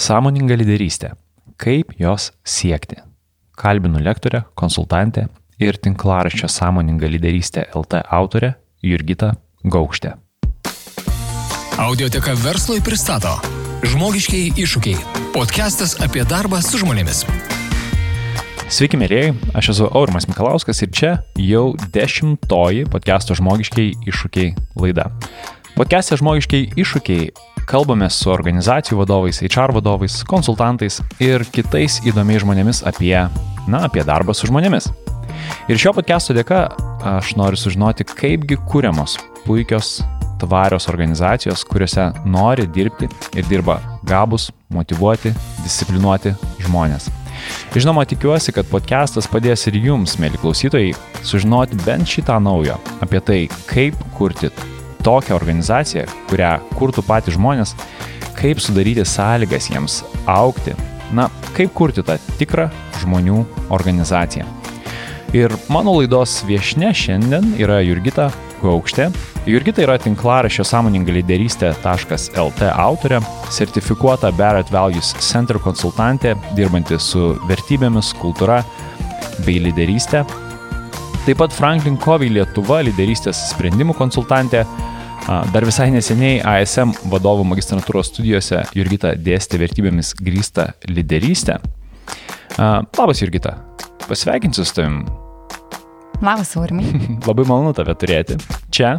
Sąmoninga lyderystė. Kaip jos siekti? Kalbinu lektorę, konsultantę ir tinklaraščio Sąmoninga lyderystė LT autorę Jurgitą Gaukštę. Audioteka verslui pristato Žmogiškiai iššūkiai. Podcastas apie darbą su žmonėmis. Sveiki, mėlyjei, aš esu Aurimas Mikalauskas ir čia jau dešimtoji podcast'o žmogiškiai iššūkiai laida. Podcast'e žmogiškiai iššūkiai kalbame su organizacijų vadovais, HR vadovais, konsultantais ir kitais įdomiais žmonėmis apie, na, apie darbą su žmonėmis. Ir šio podcast'o dėka aš noriu sužinoti, kaipgi kūriamos puikios, tvarios organizacijos, kuriuose nori dirbti ir dirba gabus, motivuoti, disciplinuoti žmonės. Žinoma, tikiuosi, kad podcastas padės ir jums, mėly klausytojai, sužinoti bent šitą naujo apie tai, kaip kurti tokią organizaciją, kurią kurtų patys žmonės, kaip sudaryti sąlygas jiems aukti, na, kaip kurti tą tikrą žmonių organizaciją. Ir mano laidos viešne šiandien yra Jurgita Gaukštė. Jurgita yra tinklaraščio sąmoninga lyderystė.lt autorė, sertifikuota Barrett Values Center konsultantė, dirbanti su vertybėmis, kultūra bei lyderystė. Taip pat Franklin Covey Lietuva lyderystės sprendimų konsultantė, Dar visai neseniai ASM vadovų magistratūros studijose Jurgita dėstė vertybėmis grįstą lyderystę. Labas Jurgita, pasveikinsiu su tavim. Labas, Aurimai. Labai malonu tave turėti čia.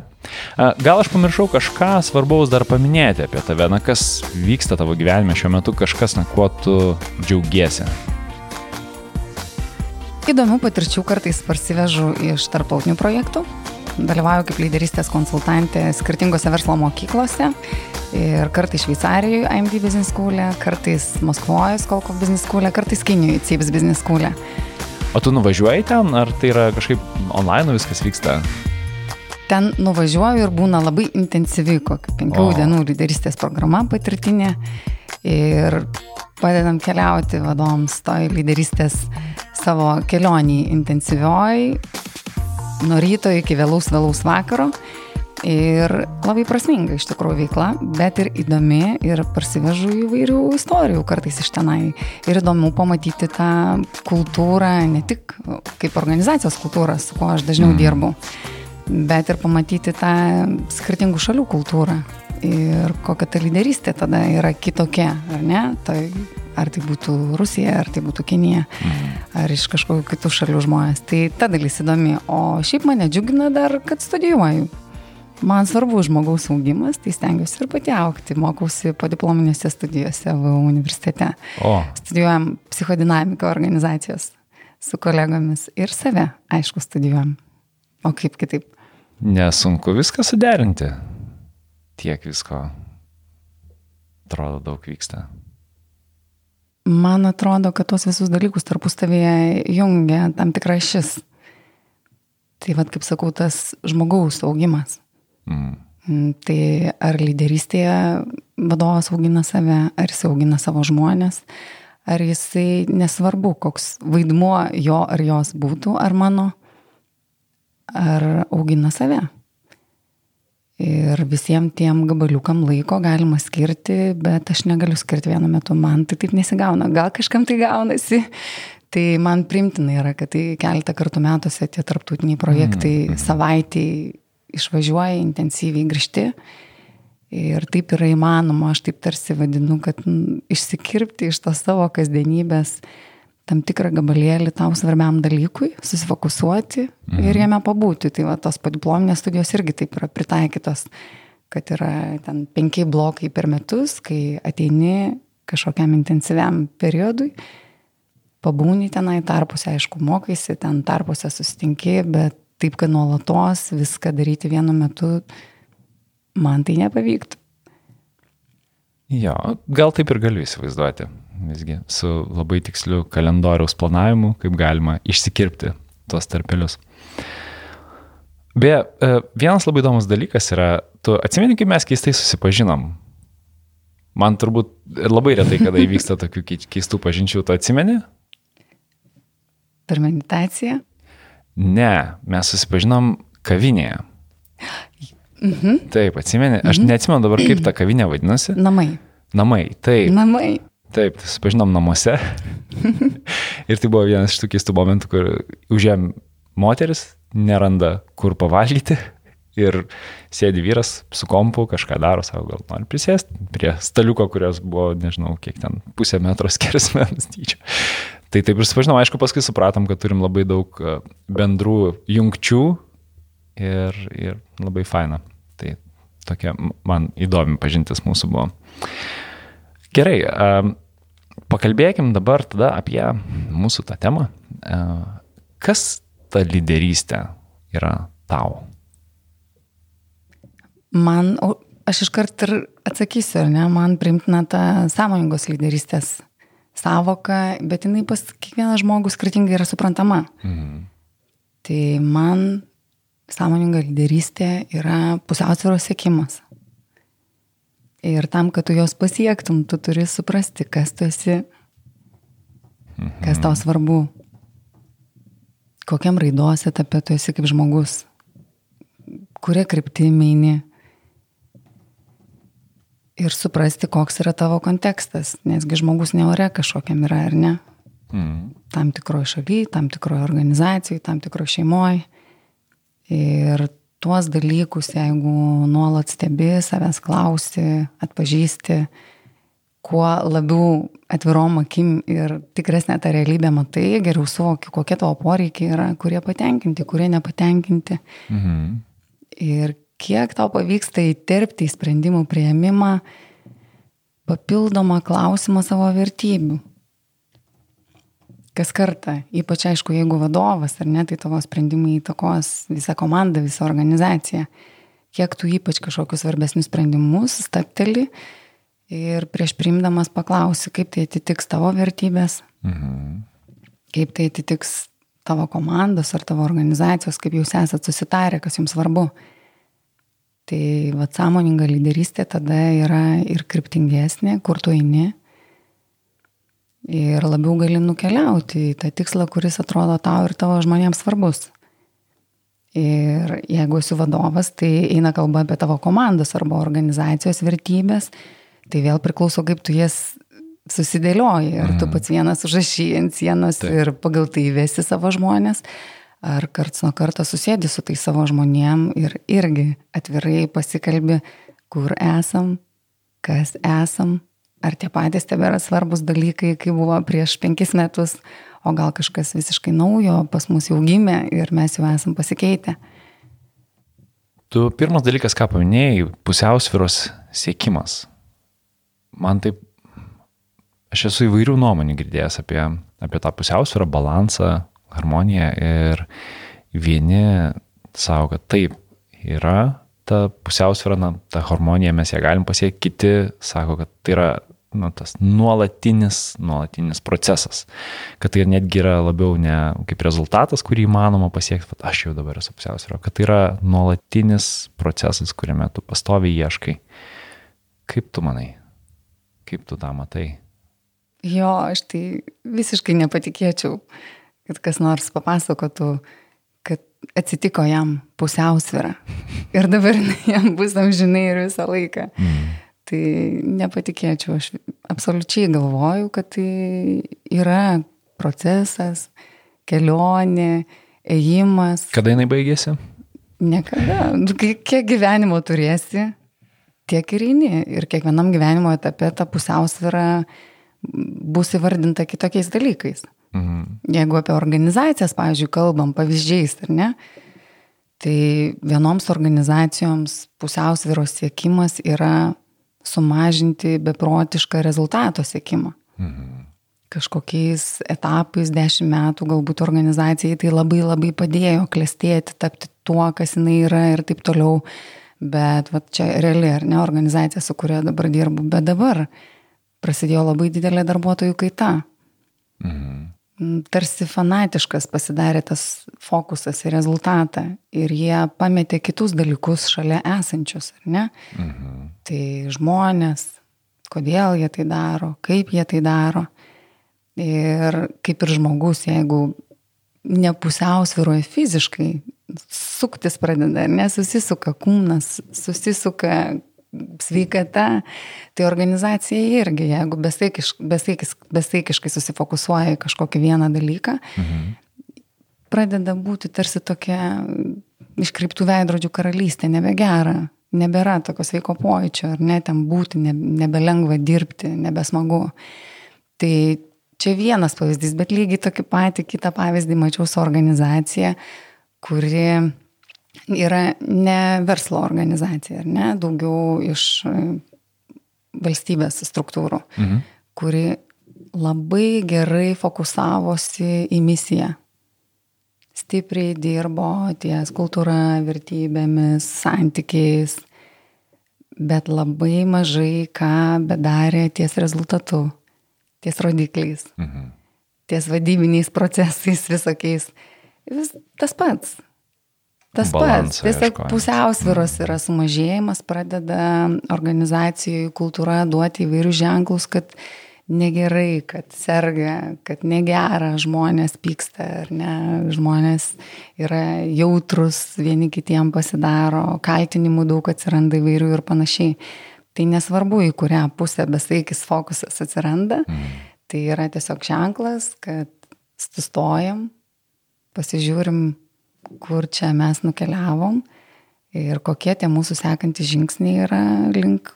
Gal aš pamiršau kažką svarbaus dar paminėti apie tave, na kas vyksta tavo gyvenime šiuo metu, kažkas, na kuo tu džiaugiesi. Įdomių patirčių kartais parsivežu iš tarptautinių projektų dalyvauju kaip lyderystės konsultantė skirtingose verslo mokyklose ir kartais Šveicarijoje IMD Business School, kartais Maskvoje Skolko Business School, kartais Kinijoje CIPS Business School. O tu nuvažiuoji ten, ar tai yra kažkaip online viskas vyksta? Ten nuvažiuoju ir būna labai intensyvi, kokių penkių o. dienų lyderystės programa patirtinė ir padedam keliauti vadoms toj lyderystės savo kelionį intensyvioj nuo ryto iki vėlaus vėlaus vakaro. Ir labai prasminga iš tikrųjų veikla, bet ir įdomi ir parsivežu įvairių istorijų kartais iš tenai. Ir įdomu pamatyti tą kultūrą, ne tik kaip organizacijos kultūrą, su kuo aš dažniau mm. dirbu, bet ir pamatyti tą skirtingų šalių kultūrą. Ir kokia ta lyderystė tada yra kitokia, ar ne? Tai ar tai būtų Rusija, ar tai būtų Kinija, mhm. ar iš kažkokių kitų šalių žmonės. Tai ta dalis įdomi. O šiaip mane džiugina dar, kad studijuoju. Man svarbu žmogaus augimas, tai stengiuosi ir pati aukti. Mokausi po diplominėse studijose VU universitete. O. Studijuojam psichodinamiką organizacijos su kolegomis ir save, aišku, studijuojam. O kaip kitaip? Nesunku viską suderinti. Tiek visko. Atrodo, daug vyksta. Man atrodo, kad tuos visus dalykus tarpusavėje jungia tam tikra šis. Tai vad, kaip sakau, tas žmogaus augimas. Mm. mm. Tai ar lyderystėje vadovas augina save, ar jis augina savo žmonės, ar jisai nesvarbu, koks vaidmuo jo ar jos būtų, ar mano, ar augina save. Ir visiems tiem gabaliukam laiko galima skirti, bet aš negaliu skirti vienu metu, man tai taip nesigauna, gal kažkam tai gaunasi. Tai man primtina yra, kad tai keletą kartų metuose tie tarptautiniai projektai mm -hmm. savaitėj išvažiuoja, intensyviai grįžti. Ir taip yra įmanoma, aš taip tarsi vadinu, kad išsikirpti iš tos savo kasdienybės tam tikrą gabalėlį tau svarbiam dalykui, susifokusuoti mhm. ir jame pabūti. Tai va, tos padiplominės studijos irgi taip yra pritaikytos, kad yra ten penki blokai per metus, kai ateini kažkokiam intensyviam periodui, pabūni tenai tarpuose, aišku, mokaisi, ten tarpuose susitinki, bet taip, kad nuolatos viską daryti vienu metu, man tai nepavyktų. Jo, gal taip ir galiu įsivaizduoti visgi su labai tiksliu kalendoriaus planavimu, kaip galima išsikirpti tuos tarpelius. Beje, e, vienas labai įdomus dalykas yra, tu atsimeni, kaip mes keistai susipažinom. Man turbūt labai retai, kada įvyksta tokių keistų pažinčių, tu atsimeni? Per meditaciją? Ne, mes susipažinom kavinėje. Mhm. Taip, atsimeni, aš mhm. neatsimenu dabar, kaip ta kavinė vadinasi. Namai. Namai, taip. Namai. Taip, susipažinom namuose. ir tai buvo vienas iš tų keistų momentų, kur užėm moteris, neranda kur pavalgyti. Ir sėdi vyras su kompu, kažką daro, savo gal nori prisėsti prie staliuko, kurios buvo, nežinau, kiek ten pusę metro skersmens dydžio. Tai taip ir susipažinom, aišku, paskui supratom, kad turim labai daug e, bendrų jungčių ir, ir labai faina. Tai tokia man įdomi pažintis mūsų buvo. Gerai, pakalbėkim dabar tada apie mūsų tą temą. Kas ta lyderystė yra tau? Man, aš iškart ir atsakysiu, ar ne, man primtina ta sąmoningos lyderystės savoka, bet jinai pas kiekvieną žmogų skirtingai yra suprantama. Mhm. Tai man sąmoninga lyderystė yra pusiausvėros sėkimas. Ir tam, kad tu jos pasiektum, tu turi suprasti, kas tu esi, kas tau svarbu, kokiam raidos etape tu esi kaip žmogus, kuria kryptimi eini. Ir suprasti, koks yra tavo kontekstas, nesgi žmogus ne ore kažkokiam yra, ar ne? Mm. Tam tikroje šalyje, tam tikroje organizacijoje, tam tikroje šeimoje. Ir tuos dalykus, jeigu nuolat stebi, savęs klausi, atpažįsti, kuo labiau atvirom akim ir tikresnė ta realybė matai, geriau suvoki, kokie tavo poreikiai yra, kurie patenkinti, kurie nepatenkinti. Mhm. Ir kiek tau pavyksta įterpti į sprendimų prieimimą papildomą klausimą savo vertybių kas kartą, ypač aišku, jeigu vadovas ar ne, tai tavo sprendimai įtakos visą komandą, visą organizaciją. Kiek tu ypač kažkokius svarbesnius sprendimus stapteli ir prieš priimdamas paklausi, kaip tai atitiks tavo vertybės, mhm. kaip tai atitiks tavo komandos ar tavo organizacijos, kaip jūs esate susitarę, kas jums svarbu. Tai va sąmoninga lyderystė tada yra ir kryptingesnė, kur tu eini, ir labiau gali nukeliauti į tą tikslą, kuris atrodo tau ir tavo žmonėms svarbus. Ir jeigu esi vadovas, tai eina kalba apie tavo komandos arba organizacijos vertybės, tai vėl priklauso, kaip tu jas susidėlioji. Ar tu mhm. pats vienas užrašy ant sienos Taip. ir pagal tai įvesi savo žmonės, ar karts nuo karto susėdi su tai savo žmonėm ir irgi atvirai pasikalbi, kur esam, kas esam, ar tie patys tebėra svarbus dalykai, kai buvo prieš penkis metus, o gal kažkas visiškai naujo pas mus jau gimė ir mes jau esam pasikeitę. Tu pirmas dalykas, ką paminėjai, pusiausviros siekimas. Man taip, aš esu įvairių nuomonių girdėjęs apie, apie tą pusiausvyrą, balansą, harmoniją ir vieni savo, kad taip yra ta pusiausvyrą, na, ta harmonija mes ją galim pasiekti, kiti sako, kad tai yra nu, tas nuolatinis, nuolatinis procesas. Kad tai netgi yra labiau ne kaip rezultatas, kurį įmanoma pasiekti, bet aš jau dabar esu pusiausvėro, kad tai yra nuolatinis procesas, kuriame tu pastoviai ieškai. Kaip tu manai? Kaip tu tą matai? Jo, aš tai visiškai nepatikėčiau, kad kas nors papasakotų, kad atsitiko jam pusiausvėra. Ir dabar jam bus amžinai ir visą laiką. Mm. Tai nepatikėčiau, aš absoliučiai galvoju, kad tai yra procesas, kelionė, ėjimas. Kada jinai baigėsi? Niekada. Nu, kiek gyvenimo turėsi, tiek ir eini. Ir kiekvienam gyvenimo etape ta pusiausvėra bus įvardinta kitokiais dalykais. Mhm. Jeigu apie organizacijas, pavyzdžiui, kalbam pavyzdžiais, ar ne, tai vienoms organizacijoms pusiausvėros siekimas yra sumažinti beprotišką rezultato siekimą. Mhm. Kažkokiais etapais dešimt metų galbūt organizacijai tai labai labai padėjo klestėti, tapti tuo, kas jinai yra ir taip toliau. Bet va, čia reali ar ne organizacija, su kuria dabar dirbu, bet dabar prasidėjo labai didelė darbuotojų kaita. Mhm tarsi fanatiškas pasidarė tas fokusas į rezultatą ir jie pametė kitus dalykus šalia esančius, ar ne? Mhm. Tai žmonės, kodėl jie tai daro, kaip jie tai daro. Ir kaip ir žmogus, jeigu nepusiausviruoja fiziškai, suktis pradeda, nesusisuka kūnas, susisuka sveikata, tai organizacija irgi, jeigu besaikiš, besaikis, besaikiškai susifokusuoja į kažkokį vieną dalyką, mhm. pradeda būti tarsi tokia iškreiptų veidrodžių karalystė, nebegera, nebėra tokio sveiko pojūčio, ar ne, ten būti, ne, nebelengva dirbti, nebesmagu. Tai čia vienas pavyzdys, bet lygiai tokį patį kitą pavyzdį mačiau su organizacija, kuri yra ne verslo organizacija, ar ne, daugiau iš e, valstybės struktūrų, mhm. kuri labai gerai fokusavosi į misiją. Stipriai dirbo ties kultūra, vertybėmis, santykiais, bet labai mažai ką bedarė ties rezultatu ties rodikliais, mhm. ties vadybiniais procesais visokiais. Vis tas pats. Tas pats. Tiesiog pusiausviros mhm. yra sumažėjimas, pradeda organizacijų kultūra duoti įvairius ženklus, kad negerai, kad serga, kad negera, žmonės pyksta, ar ne, žmonės yra jautrus, vieni kitiem pasidaro, kaltinimų daug atsiranda įvairių ir panašiai. Tai nesvarbu, į kurią pusę besaikis fokusas atsiranda, mm. tai yra tiesiog ženklas, kad sustojam, pasižiūrim, kur čia mes nukeliavom ir kokie tie mūsų sekantys žingsniai yra link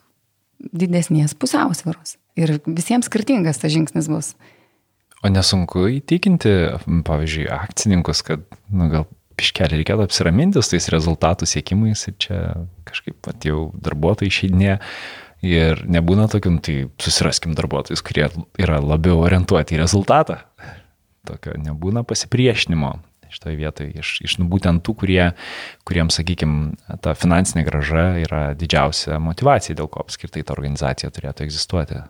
didesnės pusiausvėros. Ir visiems skirtingas tas žingsnis bus. O nesunku įtikinti, pavyzdžiui, akcininkus, kad, nu, gal piškelį reikėtų apsiraminti su tais rezultatų siekimais ir čia kažkaip pat jau darbuotojai išeidinė. Ir nebūna tokių, nu, tai susiraskim darbuotojus, kurie yra labiau orientuoti į rezultatą. Tokio nebūna pasipriešinimo šitoje vietoje iš, iš būtent tų, kurie, kuriems, sakykime, ta finansinė graža yra didžiausia motivacija, dėl ko apskritai ta organizacija turėtų egzistuoti.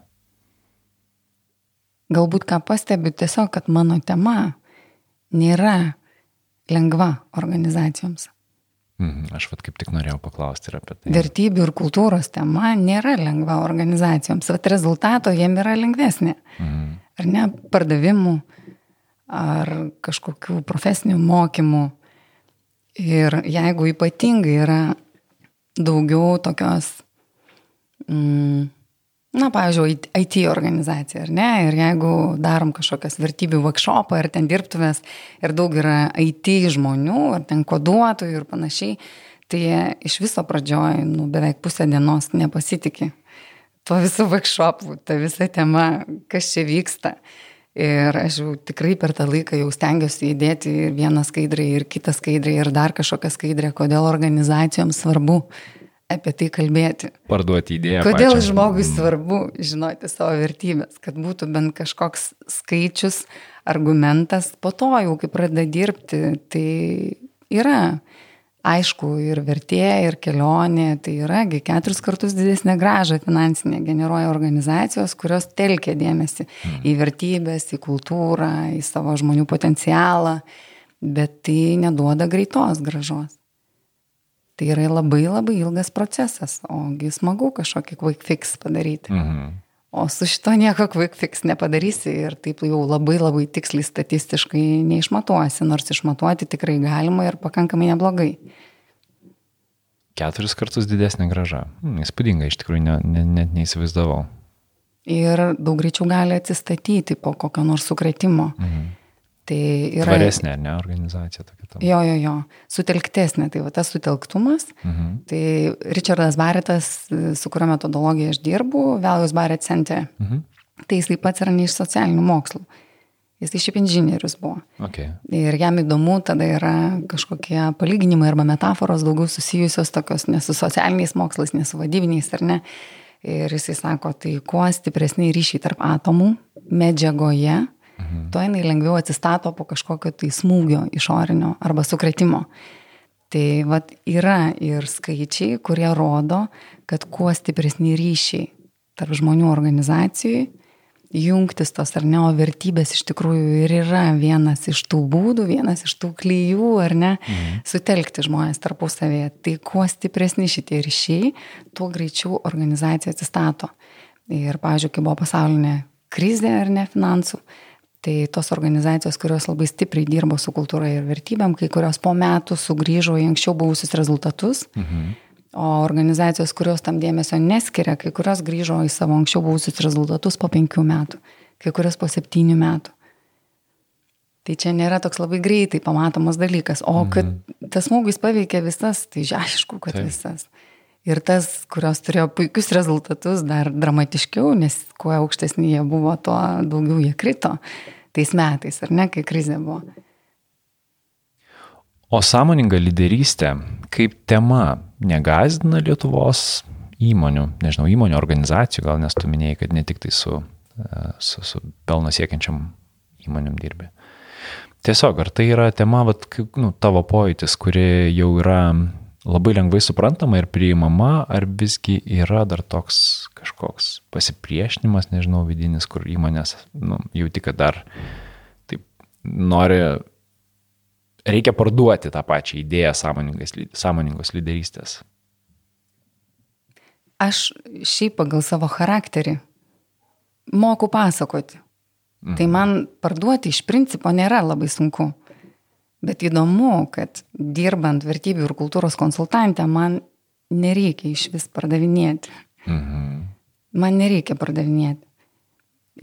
Galbūt ką pastebiu tiesiog, kad mano tema nėra lengva organizacijoms. Mhm, aš vad kaip tik norėjau paklausti ir apie tai. Vertybių ir kultūros tema nėra lengva organizacijoms, bet rezultato jiem yra lengvesnė. Mhm. Ar ne pardavimų, ar kažkokių profesinių mokymų. Ir jeigu ypatingai yra daugiau tokios mm, Na, pavyzdžiui, IT organizacija, ar ne? Ir jeigu darom kažkokias vertybių workshopą ir ten dirbtuvės ir daug yra IT žmonių, ar ten koduotojų ir panašiai, tai iš viso pradžioj, nu, beveik pusę dienos nepasitikė tuo visų workshopų, ta visa tema, kas čia vyksta. Ir aš jau tikrai per tą laiką jau stengiuosi įdėti ir vieną skaidrį, ir kitą skaidrį, ir dar kažkokią skaidrę, kodėl organizacijoms svarbu apie tai kalbėti. Parduoti idėją. Kodėl pačią. žmogui svarbu žinoti savo vertybės, kad būtų bent kažkoks skaičius, argumentas, po to jau, kai pradeda dirbti, tai yra. Aišku, ir vertė, ir kelionė, tai yragi keturis kartus didesnė graža finansinė generuoja organizacijos, kurios telkia dėmesį mm. į vertybės, į kultūrą, į savo žmonių potencialą, bet tai neduoda greitos gražos. Tai yra labai labai ilgas procesas, ogi smagu kažkokį quick fix padaryti. Mhm. O su šito nieko quick fix nepadarysi ir taip jau labai labai tiksliai statistiškai neišmatuosi, nors išmatuoti tikrai galima ir pakankamai neblogai. Keturis kartus didesnė graža. Hmm, įspūdinga, iš tikrųjų net ne, ne, neįsivaizdavau. Ir daug greičiau gali atsistatyti po kokio nors sukretimo. Mhm. Tai yra. Tvaresnė, ne, organizacija tokia. Tam. Jo, jo, jo, sutelktesnė, tai va tas sutelktumas. Mhm. Tai Richardas Baretas, su kurio metodologija aš dirbu, Values Baret Center, mhm. tai jis taip pat yra ne iš socialinių mokslų. Jis tai šiaip inžinierius buvo. Okay. Ir jam įdomu tada yra kažkokie palyginimai arba metaforos daugiau susijusios tokios ne su socialiniais mokslais, ne su vadybiniais ar ne. Ir jisai sako, tai kuo stipresni ryšiai tarp atomų medžiagoje, mhm. tuo jinai lengviau atsistato po kažkokio tai smūgio išorinio arba sukretimo. Tai vat yra ir skaičiai, kurie rodo, kad kuo stipresni ryšiai tarp žmonių organizacijų, jungtis tos ar ne, o vertybės iš tikrųjų ir yra vienas iš tų būdų, vienas iš tų klyjų, ar ne, mhm. sutelkti žmonės tarpusavėje. Tai kuo stipresni šitie ryšiai, tuo greičiau organizacija atsistato. Ir, pavyzdžiui, kai buvo pasaulinė krizė ar ne finansų, Tai tos organizacijos, kurios labai stipriai dirbo su kultūra ir vertybėm, kai kurios po metų sugrįžo į anksčiau buvusius rezultatus, mhm. O organizacijos, kurios tam dėmesio neskiria, kai kurios grįžo į savo anksčiau buvusius rezultatus po penkių metų, kai kurios po septynių metų. Tai čia nėra toks labai greitai pamatomas dalykas. O kad mhm. tas smūgis paveikia visas, tai aišku, kad Taip. visas. Ir tas, kurios turėjo puikius rezultatus, dar dramatiškiau, nes kuo aukštesni jie buvo, tuo daugiau jie krito tais metais, ar ne, kai krizė buvo. O sąmoninga lyderystė kaip tema negazdina Lietuvos įmonių, nežinau, įmonių organizacijų, gal nes tu minėjai, kad ne tik tai su, su, su pelno siekiančiam įmonėm dirbi. Tiesiog, ar tai yra tema, vat, nu, tavo pojūtis, kuri jau yra labai lengvai suprantama ir priimama, ar visgi yra dar toks kažkoks pasipriešinimas, nežinau, vidinis, kur įmonės, nu, jau tik dar taip nori, reikia parduoti tą pačią idėją sąmoningos lyderystės. Aš šiaip pagal savo charakterį moku pasakoti. Mhm. Tai man parduoti iš principo nėra labai sunku. Bet įdomu, kad dirbant vertybių ir kultūros konsultantę, man nereikia iš vis pardavinėti. Mhm. Man nereikia pardavinėti.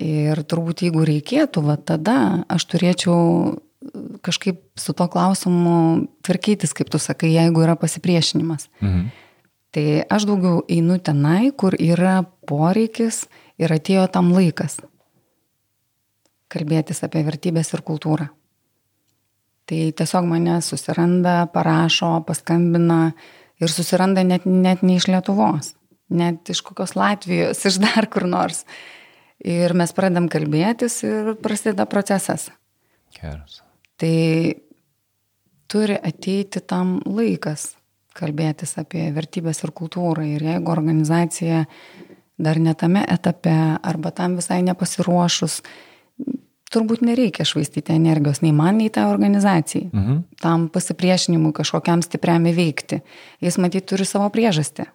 Ir turbūt jeigu reikėtų, va tada aš turėčiau kažkaip su to klausimu tvarkytis, kaip tu sakai, jeigu yra pasipriešinimas. Mhm. Tai aš daugiau einu tenai, kur yra poreikis ir atėjo tam laikas kalbėtis apie vertybės ir kultūrą. Tai tiesiog mane susiranda, parašo, paskambina ir susiranda net, net ne iš Lietuvos, net iš kokios Latvijos, iš dar kur nors. Ir mes pradedam kalbėtis ir prasideda procesas. Geras. Tai turi ateiti tam laikas kalbėtis apie vertybės ir kultūrą. Ir jeigu organizacija dar netame etape arba tam visai nepasiruošus, turbūt nereikia švaistyti energijos nei man, nei tai organizacijai. Mhm. Tam pasipriešinimui kažkokiam stipriam įveikti. Jis matyt turi savo priežastį.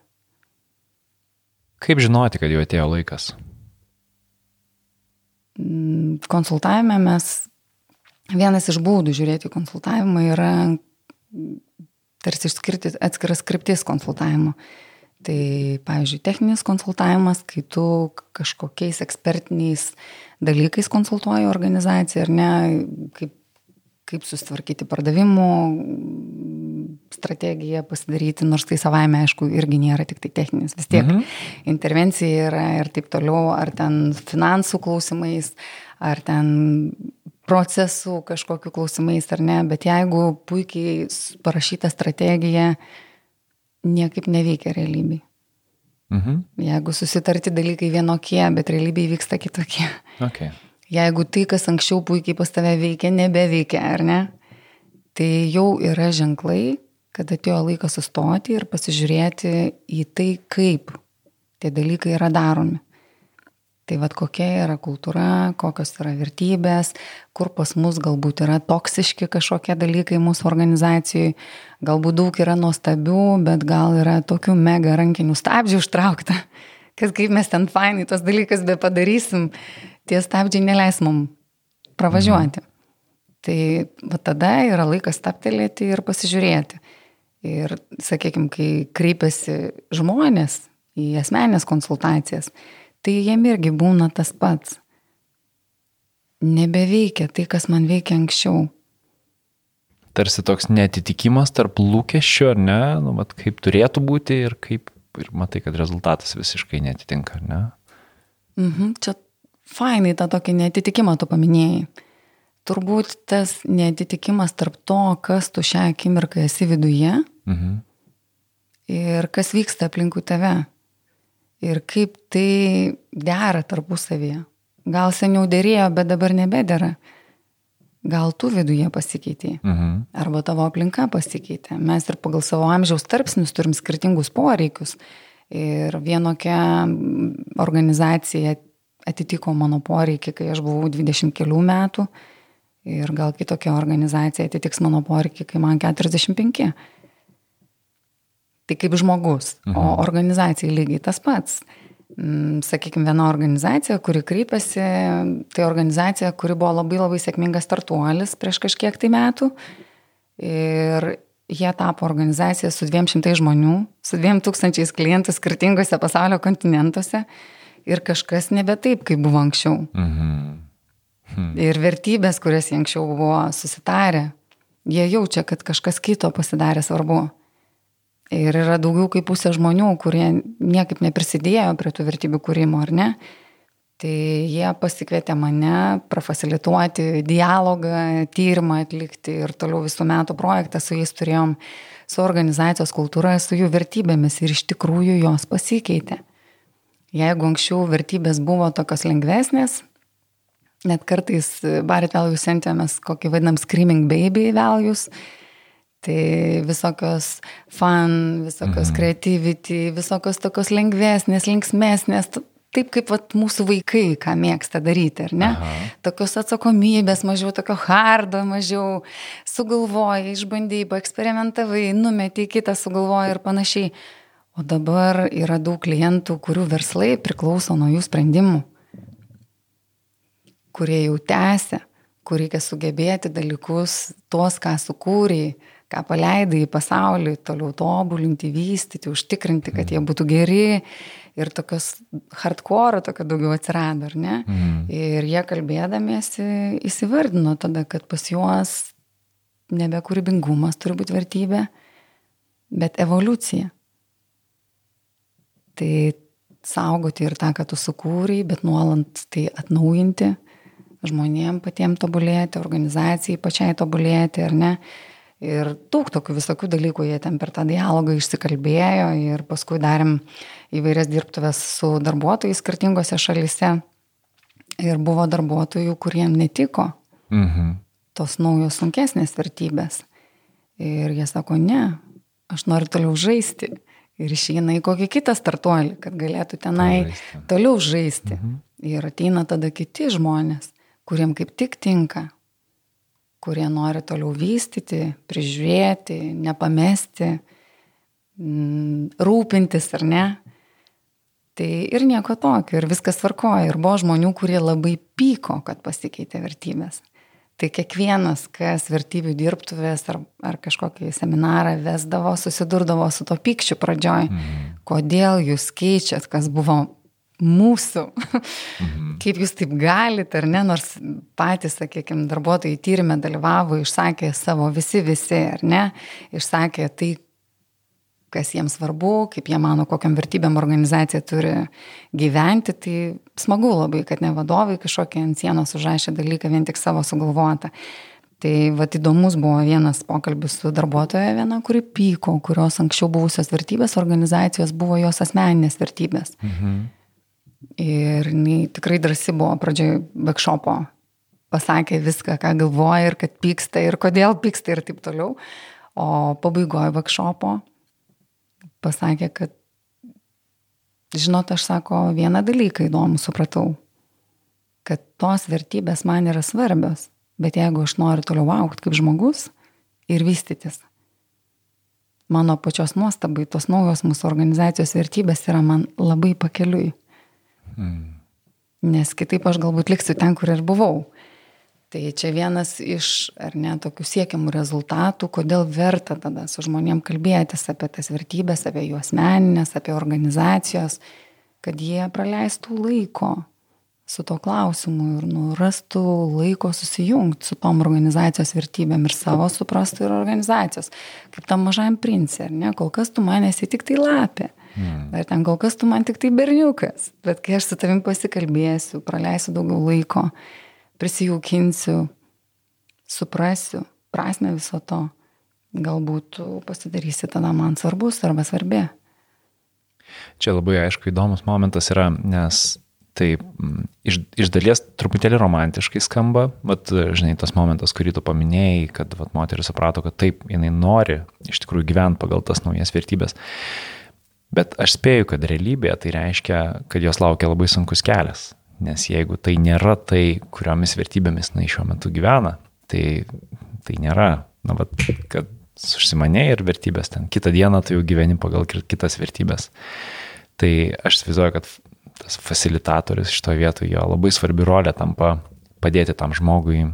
Kaip žinoti, kad jau atėjo laikas? Mm, konsultavime mes, vienas iš būdų žiūrėti konsultavimą yra tarsi išskirti atskiras kryptis konsultavimo. Tai, pavyzdžiui, techninis konsultavimas, kai tu kažkokiais ekspertiniais dalykais konsultuoji organizaciją, ar ne, kaip, kaip susitvarkyti pardavimų strategiją pasidaryti, nors tai savaime, aišku, irgi nėra tik tai techninis. Vis tiek mhm. intervencija yra ir taip toliau, ar ten finansų klausimais, ar ten procesų kažkokiu klausimais, ar ne, bet jeigu puikiai parašyta strategija, niekaip neveikia realybėj. Mhm. Jeigu susitarti dalykai vienokie, bet realybėje vyksta kitokie. Okay. Jeigu tai, kas anksčiau puikiai pas tave veikia, nebeveikia, ar ne, tai jau yra ženklai, kad atėjo laikas sustoti ir pasižiūrėti į tai, kaip tie dalykai yra daromi. Tai vad kokia yra kultūra, kokios yra vertybės, kur pas mus galbūt yra toksiški kažkokie dalykai mūsų organizacijai, galbūt daug yra nuostabių, bet gal yra tokių mega rankinių stabdžių užtraukta, kad kaip mes ten fainai tos dalykas be padarysim, tie stabdžiai neleis mum pravažiuoti. Mhm. Tai va tada yra laikas taptelėti ir pasižiūrėti. Ir, sakykime, kai kreipiasi žmonės į asmenės konsultacijas, tai jiem irgi būna tas pats. Nebeveikia tai, kas man veikia anksčiau. Tarsi toks netitikimas tarp lūkesčių, ar ne, nu, mat, kaip turėtų būti ir kaip, ir matai, kad rezultatas visiškai netitinka, ar ne? Mhm, čia fainai tą tokį netitikimą tu paminėjai. Turbūt tas netitikimas tarp to, kas tu šią akimirką esi viduje mhm. ir kas vyksta aplinkui tave ir kaip tai dera tarpusavyje. Gal seniau dėrėjo, bet dabar nebedėra. Gal tu viduje pasikeitė, mhm. arba tavo aplinka pasikeitė. Mes ir pagal savo amžiaus tarpsnius turim skirtingus poreikius. Ir vienokia organizacija atitiko mano poreikį, kai aš buvau 20 kelių metų. Ir gal kitokia organizacija atitiks mano poreikį, kai man 45. Tai kaip žmogus, mhm. o organizacijai lygiai tas pats. Mm, Sakykime, viena organizacija, kuri kreipiasi, tai organizacija, kuri buvo labai labai sėkmingas startuolis prieš kažkiek tai metų. Ir jie tapo organizacija su 200 žmonių, su 2000 klientų skirtingose pasaulio kontinentuose ir kažkas nebe taip, kaip buvo anksčiau. Mhm. Hmm. Ir vertybės, kurias jie anksčiau buvo susitarę, jie jaučia, kad kažkas kito pasidarė svarbu. Ir yra daugiau kaip pusė žmonių, kurie niekaip neprisidėjo prie tų vertybių kūrimo, ar ne? Tai jie pasikvietė mane prafasilituoti dialogą, tyrimą atlikti ir toliau visų metų projektą su jais turėjom su organizacijos kultūra, su jų vertybėmis ir iš tikrųjų jos pasikeitė. Jeigu anksčiau vertybės buvo tokios lengvesnės, net kartais Barit Values centėmės kokį vadinam Screaming Baby Values, tai visokios fun, visokios mhm. creativity, visokios tokios lengvesnės, linksmesnės, taip kaip vat, mūsų vaikai, ką mėgsta daryti, ar ne? Aha. Tokios atsakomybės, mažiau tokio hardo, mažiau sugalvojai, išbandėjai, paeksperimentavai, numetėjai, kitą sugalvojai ir panašiai. O dabar yra daug klientų, kurių verslai priklauso nuo jų sprendimų, kurie jau tęsia, kur reikia sugebėti dalykus, tuos, ką sukūrėjai, ką paleidai į pasaulį, toliau tobulinti, vystyti, užtikrinti, kad jie būtų geri ir tokios hardcore tokio daugiau atsirado, ar ne? Mhm. Ir jie kalbėdamiesi įsivardino tada, kad pas juos nebe kūrybingumas turi būti vertybė, bet evoliucija. Tai saugoti ir tą, ką tu sukūrei, bet nuolant tai atnaujinti, žmonėm patiems tobulėti, organizacijai pačiai tobulėti, ar ne? Ir daug tokių visokių dalykų jie ten per tą dialogą išsikalbėjo ir paskui darėm įvairias dirbtuves su darbuotojais skirtingose šalise. Ir buvo darbuotojų, kuriem netiko mhm. tos naujos sunkesnės vertybės. Ir jie sako, ne, aš noriu toliau žaisti. Ir išeina į kokį kitą startuolį, kad galėtų tenai žaisti. toliau žaisti. Mhm. Ir ateina tada kiti žmonės, kuriem kaip tik tinka kurie nori toliau vystyti, prižiūrėti, nepamesti, mm, rūpintis ar ne. Tai ir nieko tokio, ir viskas tvarkoja. Ir buvo žmonių, kurie labai pyko, kad pasikeitė vertybės. Tai kiekvienas, kas vertybių dirbtuvės ar, ar kažkokį seminarą vesdavo, susidurdavo su to pykščiu pradžioj. Mm. Kodėl jūs keičiat, kas buvo mūsų. Mhm. Kaip jūs taip galite, ar ne, nors patys, sakykime, darbuotojai tyrimė dalyvavo, išsakė savo visi, visi, ar ne, išsakė tai, kas jiems svarbu, kaip jie mano, kokiam vertybėm organizacija turi gyventi, tai smagu labai, kad ne vadovai kažkokie ant sienos užrašė dalyką vien tik savo sugalvotą. Tai vad įdomus buvo vienas pokalbis su darbuotoja viena, kuri pyko, kurios anksčiau buvusios vertybės organizacijos buvo jos asmeninės vertybės. Mhm. Ir jinai tikrai drasi buvo pradžioje backšopo. Pasakė viską, ką galvoja ir kad pyksta ir kodėl pyksta ir taip toliau. O pabaigoje backšopo pasakė, kad, žinot, aš sako, vieną dalyką įdomų supratau, kad tos vertybės man yra svarbios, bet jeigu aš noriu toliau aukti kaip žmogus ir vystytis, mano pačios nuostabai tos naujos mūsų organizacijos vertybės yra man labai pakeliui. Mm. Nes kitaip aš galbūt liksiu ten, kur ir buvau. Tai čia vienas iš, ar ne, tokių siekiamų rezultatų, kodėl verta tada su žmonėm kalbėtis apie tas vertybės, apie jų asmeninės, apie organizacijos, kad jie praleistų laiko su to klausimu ir nurastų laiko susijungti su tom organizacijos vertybėm ir savo suprastų ir organizacijos. Kaip tam mažajam princė, ar ne, kol kas tu manėsi tik tai lapė. Mm. Ar ten kol kas tu man tik tai berniukas, bet kai aš su tavim pasikalbėsiu, praleisiu daugiau laiko, prisijaukinsiu, suprasiu prasme viso to, galbūt pasidarysi tada man svarbus arba svarbi. Čia labai aišku įdomus momentas yra, nes tai iš, iš dalies truputėlį romantiškai skamba, bet, žinai, tas momentas, kurį tu paminėjai, kad vat, moteris suprato, kad taip, jinai nori iš tikrųjų gyventi pagal tas naujas vertybės. Bet aš spėju, kad realybėje tai reiškia, kad jos laukia labai sunkus kelias. Nes jeigu tai nėra tai, kuriomis vertybėmis jinai šiuo metu gyvena, tai, tai nėra, na, bet, kad užsimanė ir vertybės ten. Kitą dieną tu jau gyveni pagal kitas vertybės. Tai aš įsivaizduoju, kad tas facilitatorius to vietoje jo labai svarbi rolė tampa padėti tam žmogui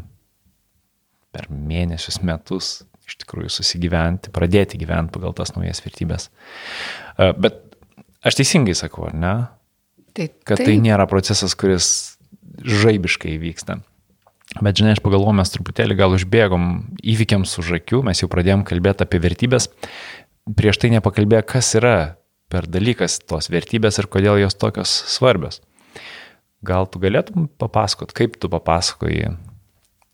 per mėnesius, metus iš tikrųjų susigyventi, pradėti gyventi pagal tas naujas vertybės. E, bet aš teisingai sakau, ar ne? Tai, Kad tai nėra procesas, kuris žaibiškai vyksta. Bet žinai, aš pagalvoju, mes truputėlį gal užbėgom įvykiams už akių, mes jau pradėjom kalbėti apie vertybės. Prieš tai nepakalbėjo, kas yra per dalykas tos vertybės ir kodėl jos tokios svarbios. Gal tu galėtum papasakot, kaip tu papasakoji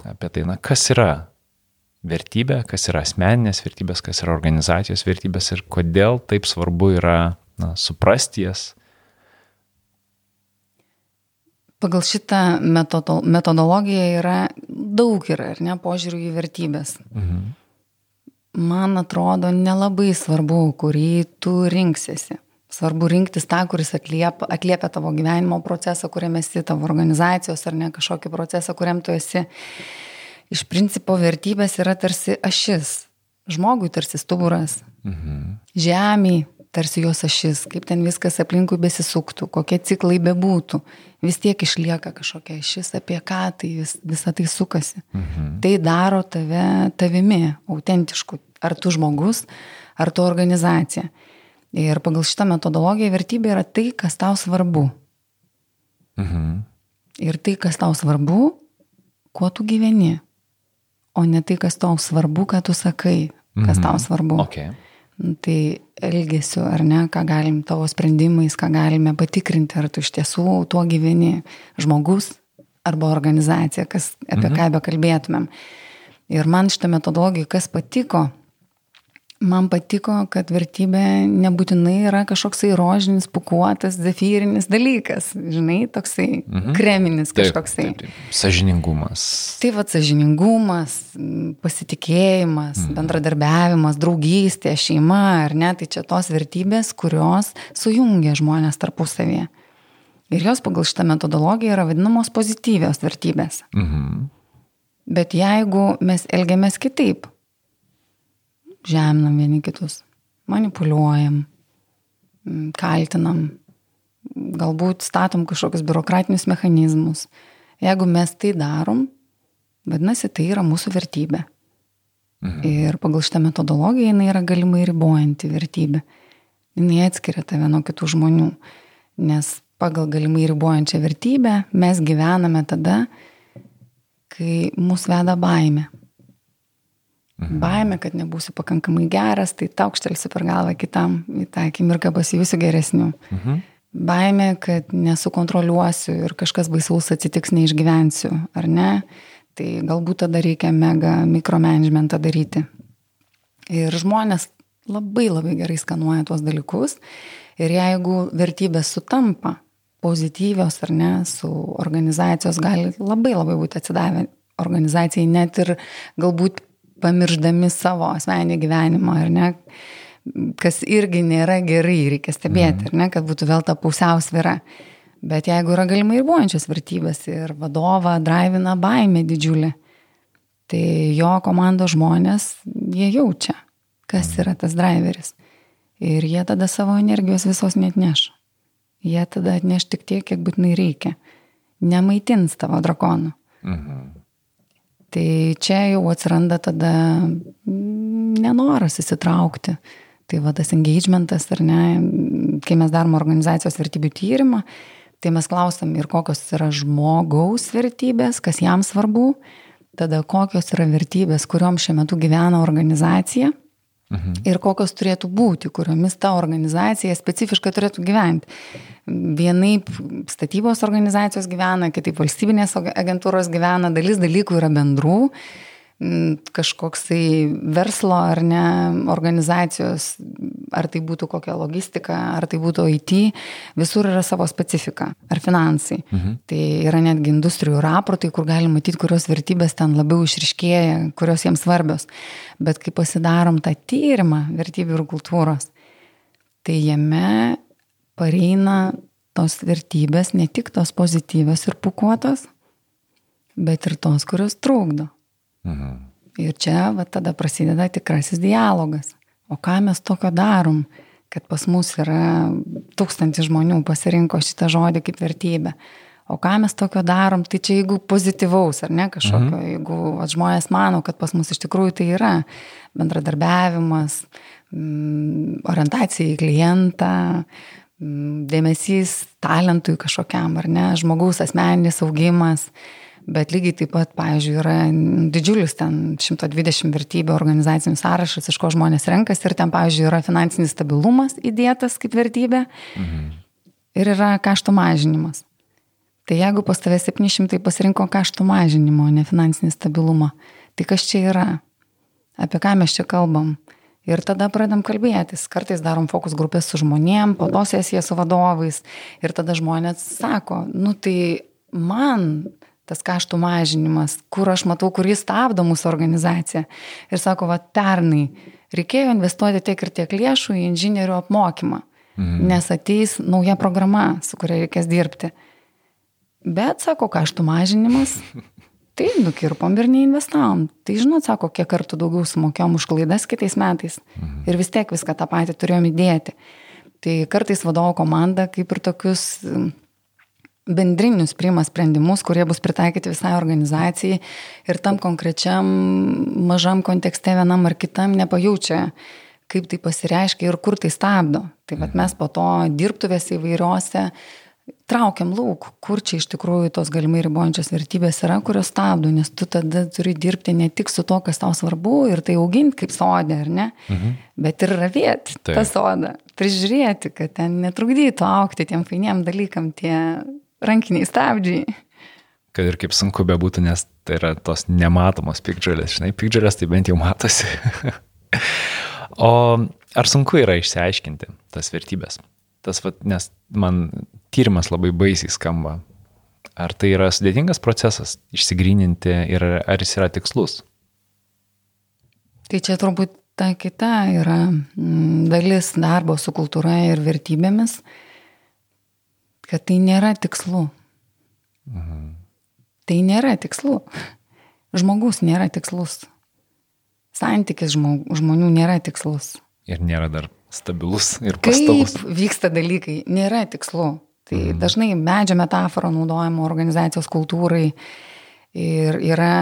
apie tai, na, kas yra vertybė, kas yra asmeninės vertybės, kas yra organizacijos vertybės ir kodėl taip svarbu yra na, suprasti jas. Pagal šitą metodo, metodologiją yra daug yra, ar ne, požiūrių į vertybės. Mhm. Man atrodo, nelabai svarbu, kurį tu rinksiesi. Svarbu rinktis tą, kuris atliepia, atliepia tavo gyvenimo procesą, kuriame esi, tavo organizacijos ar ne kažkokį procesą, kuriam tu esi. Iš principo vertybės yra tarsi ašis. Žmogui tarsi stuburas. Mhm. Žemiai tarsi jos ašis, kaip ten viskas aplinkui besisuktų, kokie ciklai bebūtų, vis tiek išlieka kažkokia ašis, apie ką tai vis, visa tai sukasi. Mhm. Tai daro tave tavimi, autentišku. Ar tu žmogus, ar tu organizacija. Ir pagal šitą metodologiją vertybė yra tai, kas tau svarbu. Mhm. Ir tai, kas tau svarbu, kuo tu gyveni. O ne tai, kas tau svarbu, ką tu sakai, kas mhm. tau svarbu. Okay. Tai elgesiu, ar ne, ką galim tavo sprendimais, ką galime patikrinti, ar tu iš tiesų tuo gyveni žmogus arba organizacija, kas, apie mhm. ką be kalbėtumėm. Ir man šitą metodologiją, kas patiko, Man patiko, kad vertybė nebūtinai yra kažkoksai rožinis, pukuotas, zefyrinis dalykas, žinai, toksai mhm. kreminis kažkoksai. Taip, taip, taip. Sažiningumas. Tai va, sažiningumas, pasitikėjimas, mhm. bendradarbiavimas, draugystė, šeima, ar ne, tai čia tos vertybės, kurios sujungia žmonės tarpusavėje. Ir jos pagal šitą metodologiją yra vadinamos pozityvios vertybės. Mhm. Bet jeigu mes elgiamės kitaip, žeminam vieni kitus, manipuliuojam, mm, kaltinam, galbūt statom kažkokius biurokratinius mechanizmus. Jeigu mes tai darom, vadinasi, tai yra mūsų vertybė. Mhm. Ir pagal šitą metodologiją jinai yra galimai ribojanti vertybė. Jinai atskiria tave nuo kitų žmonių. Nes pagal galimai ribojančią vertybę mes gyvename tada, kai mūsų veda baime. Mhm. Baimė, kad nebūsiu pakankamai geras, tai taukštelsiu per galvą kitam, į tą akimirką pasijusiu geresniu. Mhm. Baimė, kad nesukontroliuosiu ir kažkas baisaus atsitiks, neišgyvensiu, ar ne? Tai galbūt tada reikia mega mikromanagementą daryti. Ir žmonės labai labai gerai skanuoja tuos dalykus. Ir jeigu vertybės sutampa, pozityvios ar ne, su organizacijos gali labai labai būti atsidavę organizacijai, net ir galbūt pamirždami savo asmenį gyvenimą, ar ne, kas irgi nėra gerai, reikia stebėti, ar ne, kad būtų vėl ta pusiausvėra. Bet jeigu yra galimai ir buojančios vertybės ir vadovą drivina baimė didžiulė, tai jo komandos žmonės, jie jaučia, kas yra tas driveris. Ir jie tada savo energijos visos net neš. Jie tada atneš tik tiek, kiek būtinai reikia. Nemaitins tavo drakonų. Mhm. Tai čia jau atsiranda tada nenoras įsitraukti. Tai va tas engagementas, ar ne, kai mes darom organizacijos vertybių tyrimą, tai mes klausom ir kokios yra žmogaus vertybės, kas jam svarbu, tada kokios yra vertybės, kuriuom šiuo metu gyvena organizacija Mhm. Ir kokios turėtų būti, kuriomis ta organizacija specifiškai turėtų gyventi. Vienaip statybos organizacijos gyvena, kitaip valstybinės agentūros gyvena, dalis dalykų yra bendrų, kažkoksai verslo ar ne organizacijos, ar tai būtų kokia logistika, ar tai būtų IT, visur yra savo specifika, ar finansai. Mhm. Tai yra netgi industrijų raportai, kur galima matyti, kurios vertybės ten labiau išriškėja, kurios jiems svarbios. Bet kai pasidarom tą tyrimą vertybių ir kultūros, tai jame pareina tos vertybės, ne tik tos pozityvios ir pukuotos, bet ir tos, kurios trukdo. Mhm. Ir čia va, tada prasideda tikrasis dialogas. O ką mes tokio darom, kad pas mus yra tūkstantis žmonių pasirinko šitą žodį kaip vertybę. O ką mes tokio darom, tai čia jeigu pozityvaus ar ne kažkokio, mhm. jeigu at, žmonės mano, kad pas mus iš tikrųjų tai yra bendradarbiavimas, mm, orientacija į klientą, mm, dėmesys talentui kažkokiam ar ne, žmogaus asmeninis augimas, bet lygiai taip pat, pavyzdžiui, yra didžiulis ten 120 vertybių organizacinis sąrašas, iš ko žmonės renkasi ir ten, pavyzdžiui, yra finansinis stabilumas įdėtas kaip vertybė mhm. ir yra kaštų mažinimas. Tai jeigu pas tavę 700 pasirinko kaštų mažinimo, ne finansinį stabilumą, tai kas čia yra? Apie ką mes čia kalbam? Ir tada pradedam kalbėtis. Kartais darom fokus grupės su žmonėm, po to sesiją su vadovais. Ir tada žmonės sako, nu tai man tas kaštų mažinimas, kur aš matau, kur jis stabdo mūsų organizaciją. Ir sako, va, pernai reikėjo investuoti tiek ir tiek lėšų į inžinierių apmokymą, mhm. nes ateis nauja programa, su kuria reikės dirbti. Bet, sako, kaštų mažinimas, tai nukirpom ir neinvestavom. Tai žinot, sako, kiek kartų daugiau sumokėjom už klaidas kitais metais. Mhm. Ir vis tiek viską tą patį turėjom įdėti. Tai kartais vadovo komanda kaip ir tokius bendrinius priima sprendimus, kurie bus pritaikyti visai organizacijai ir tam konkrečiam mažam kontekste vienam ar kitam nepajaučia, kaip tai pasireiškia ir kur tai stabdo. Tai vad mes po to dirbtuvėse įvairiuose traukiam lauk, kur čia iš tikrųjų tos galimai ribojančios vertybės yra, kurios stabdo, nes tu tada turi dirbti ne tik su to, kas tau svarbu ir tai auginti kaip sodė, ar ne, mhm. bet ir ravėti tą sodą, prižiūrėti, kad ten netrukdytų aukti tiem fainiem dalykam tie rankiniai stabdžiai. Kad ir kaip sunku bebūtų, nes tai yra tos nematomos pikdžalės, žinai, pikdžalės tai bent jau matosi. o ar sunku yra išsiaiškinti tas vertybės? Tas, vat, nes man tyrimas labai baisiai skamba. Ar tai yra sudėtingas procesas išsigryninti ir ar jis yra tikslus? Tai čia turbūt ta kita yra mm, dalis darbo su kultūra ir vertybėmis. Mhm kad tai nėra tikslu. Mhm. Tai nėra tikslu. Žmogus nėra tikslus. Santykis žmog, žmonių nėra tikslus. Ir nėra dar stabilus ir pastovus. Kaip vyksta dalykai, nėra tikslu. Tai mhm. dažnai medžio metafora naudojama organizacijos kultūrai ir yra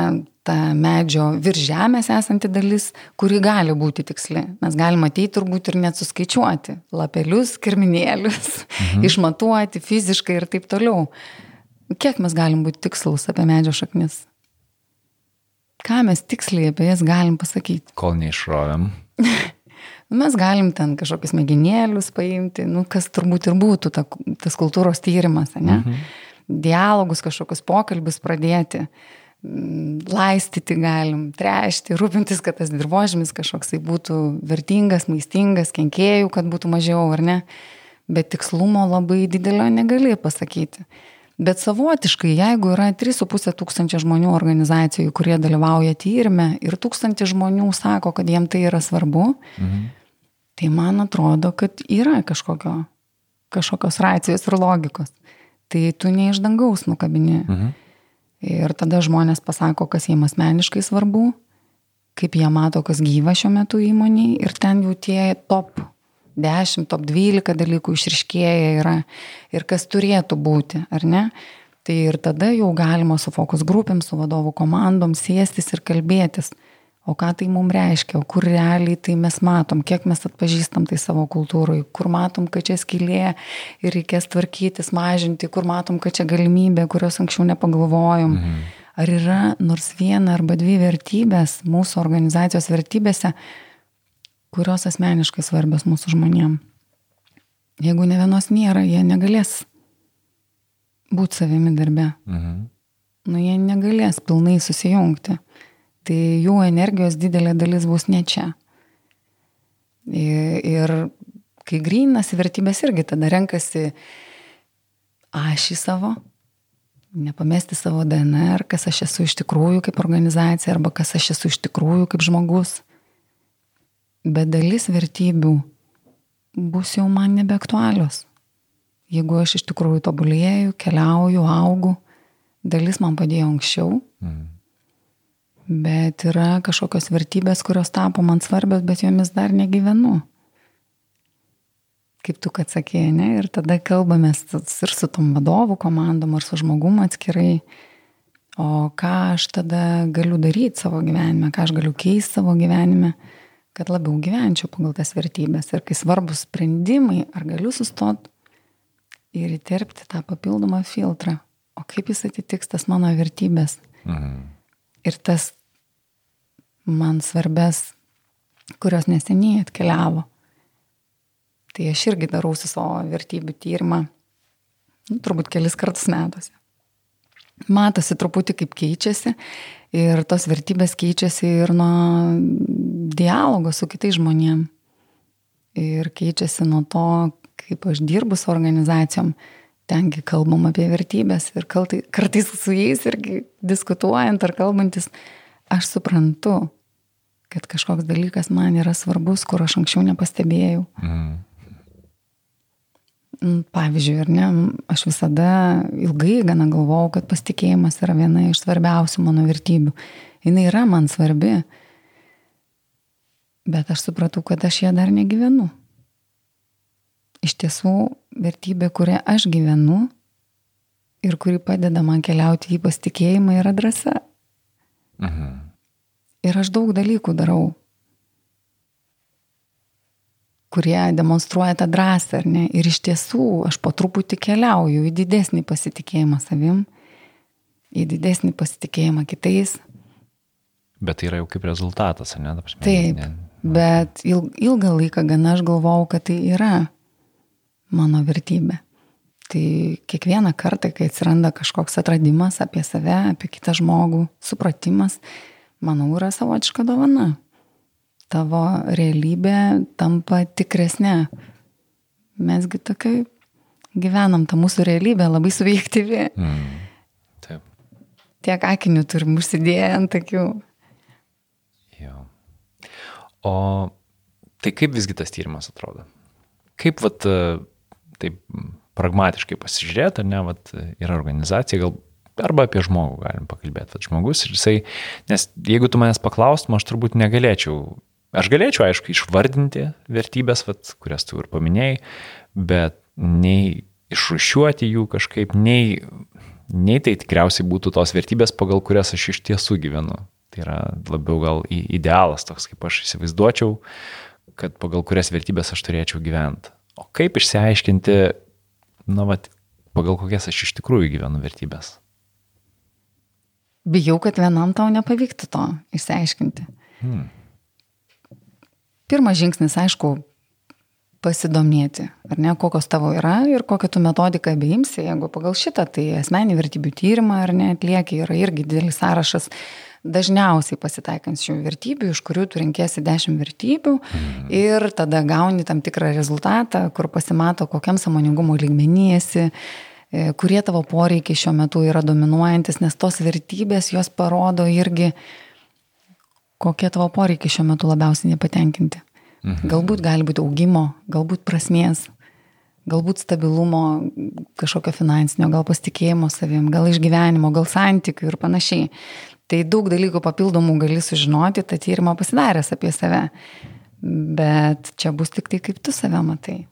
ta medžio virš žemės esanti dalis, kuri gali būti tiksli. Mes galime ateiti turbūt ir net suskaičiuoti lapelius, kirminėlius, mhm. išmatuoti fiziškai ir taip toliau. Kiek mes galim būti tikslus apie medžio šaknis? Ką mes tiksliai apie jas galim pasakyti? Kol neišrovėm. mes galim ten kažkokius mėginėlius paimti, nu, kas turbūt ir būtų ta, tas kultūros tyrimas, ne? Mhm. Dialogus, kažkokius pokalbius pradėti laistyti galim, trešti, rūpintis, kad tas dirbožymis kažkoksai būtų vertingas, maistingas, kenkėjų, kad būtų mažiau ar ne. Bet tikslumo labai didelio negali pasakyti. Bet savotiškai, jeigu yra 3,5 tūkstančio žmonių organizacijų, kurie dalyvauja tyrimė ir tūkstantį žmonių sako, kad jiem tai yra svarbu, mhm. tai man atrodo, kad yra kažkokio, kažkokios racijos ir logikos. Tai tu ne iš dangaus nukabini. Mhm Ir tada žmonės pasako, kas jiems asmeniškai svarbu, kaip jie mato, kas gyva šiuo metu įmoniai. Ir ten jau tie top 10, top 12 dalykų išriškėja yra. Ir kas turėtų būti, ar ne? Tai ir tada jau galima su fokus grupėm, su vadovų komandom sėstis ir kalbėtis o ką tai mums reiškia, o kur realiai tai mes matom, kiek mes atpažįstam tai savo kultūrai, kur matom, kad čia skilė ir reikės tvarkytis, mažinti, kur matom, kad čia galimybė, kurios anksčiau nepagalvojom. Mhm. Ar yra nors viena arba dvi vertybės mūsų organizacijos vertybėse, kurios asmeniškai svarbios mūsų žmonėm. Jeigu ne vienos nėra, jie negalės būti savimi darbe. Mhm. Nu, jie negalės pilnai susijungti tai jų energijos didelė dalis bus ne čia. Ir, ir kai grynas vertybės irgi tada renkasi ašį savo, nepamesti savo DNR, kas aš esu iš tikrųjų kaip organizacija arba kas aš esu iš tikrųjų kaip žmogus. Bet dalis vertybių bus jau man nebeaktualios. Jeigu aš iš tikrųjų tobulėju, keliauju, augu, dalis man padėjo anksčiau. Mm bet yra kažkokios vertybės, kurios tapo man svarbios, bet jomis dar negyvenu. kaip tu kad sakėjai, ne, ir tada kalbamės ir su tom vadovų komandom, ar su žmogumu atskirai, o ką aš tada galiu daryti savo gyvenime, ką aš galiu keisti savo gyvenime, kad labiau gyvenčiau pagal tas vertybės. Ir kai svarbus sprendimai, ar galiu sustoti ir įterpti tą papildomą filtrą, o kaip jis atitiks tas mano vertybės. Mhm. Ir tas man svarbes, kurios neseniai atkeliavo Tai aš irgi darau su savo vertybių tyrimą, nu, turbūt kelis kartus metuose. Matosi truputį, kaip keičiasi ir tos vertybės keičiasi ir nuo dialogo su kitais žmonėm. Ir keičiasi nuo to, kaip aš dirbu su organizacijom, tengi kalbam apie vertybės ir kartais su jais irgi diskutuojant ar kalbantis, aš suprantu, kad kažkoks dalykas man yra svarbus, kur aš anksčiau nepastebėjau. Mm. Pavyzdžiui, ar ne, aš visada ilgai gana galvojau, kad pasitikėjimas yra viena iš svarbiausių mano vertybių. Jis yra man svarbi, bet aš supratau, kad aš ją dar negyvenu. Iš tiesų, vertybė, kurią aš gyvenu ir kuri padeda man keliauti į pasitikėjimą, yra drąsa. Mhm. Ir aš daug dalykų darau, kurie demonstruoja tą drąsą, ar ne? Ir iš tiesų aš po truputį keliauju į didesnį pasitikėjimą savim, į didesnį pasitikėjimą kitais. Bet tai yra jau kaip rezultatas, ar ne? Prasme, Taip, ne, ne. bet ilgą laiką gana aš galvojau, kad tai yra mano vertybė. Tai kiekvieną kartą, kai atsiranda kažkoks atradimas apie save, apie kitą žmogų, supratimas, manau, yra savotiška dovana tavo realybė tampa tikresnė. Mesgi tokia gyvenam, ta mūsų realybė labai subjektyvi. Mm. Taip. Tiek akinių turim užsidėję ant akių. Jo. O tai kaip visgi tas tyrimas atrodo? Kaip, vat, taip pragmatiškai pasižiūrėti, ne, vat, yra organizacija, gal arba apie žmogų galim pakalbėti, vat, žmogus ir jisai, nes jeigu tu manęs paklaustum, aš turbūt negalėčiau Aš galėčiau, aišku, išvardinti vertybės, vat, kurias tu ir paminėjai, bet nei išrušiuoti jų kažkaip, nei, nei tai tikriausiai būtų tos vertybės, pagal kurias aš iš tiesų gyvenu. Tai yra labiau gal idealas toks, kaip aš įsivaizduočiau, kad pagal kurias vertybės aš turėčiau gyventi. O kaip išsiaiškinti, na, vat, pagal kokias aš iš tikrųjų gyvenu vertybės? Bijau, kad vienam tau nepavyktų to išsiaiškinti. Hmm pirmas žingsnis, aišku, pasidomėti, ar ne, kokios tavo yra ir kokią tu metodiką beimsi, jeigu pagal šitą, tai asmenį vertybių tyrimą ar ne atlieki, yra irgi didelis sąrašas dažniausiai pasitaikančių vertybių, iš kurių tu rinkėsi 10 vertybių mhm. ir tada gauni tam tikrą rezultatą, kur pasimato, kokiam samoningumo lygmenyjesi, e, kurie tavo poreikiai šiuo metu yra dominuojantis, nes tos vertybės jos parodo irgi, kokie tavo poreikiai šiuo metu labiausiai nepatenkinti. Mhm. Galbūt gali būti augimo, galbūt prasmės, galbūt stabilumo, kažkokio finansinio, gal pasitikėjimo savim, gal išgyvenimo, gal santykių ir panašiai. Tai daug dalykų papildomų gali sužinoti, tą tyrimą pasidaręs apie save. Bet čia bus tik tai, kaip tu save matai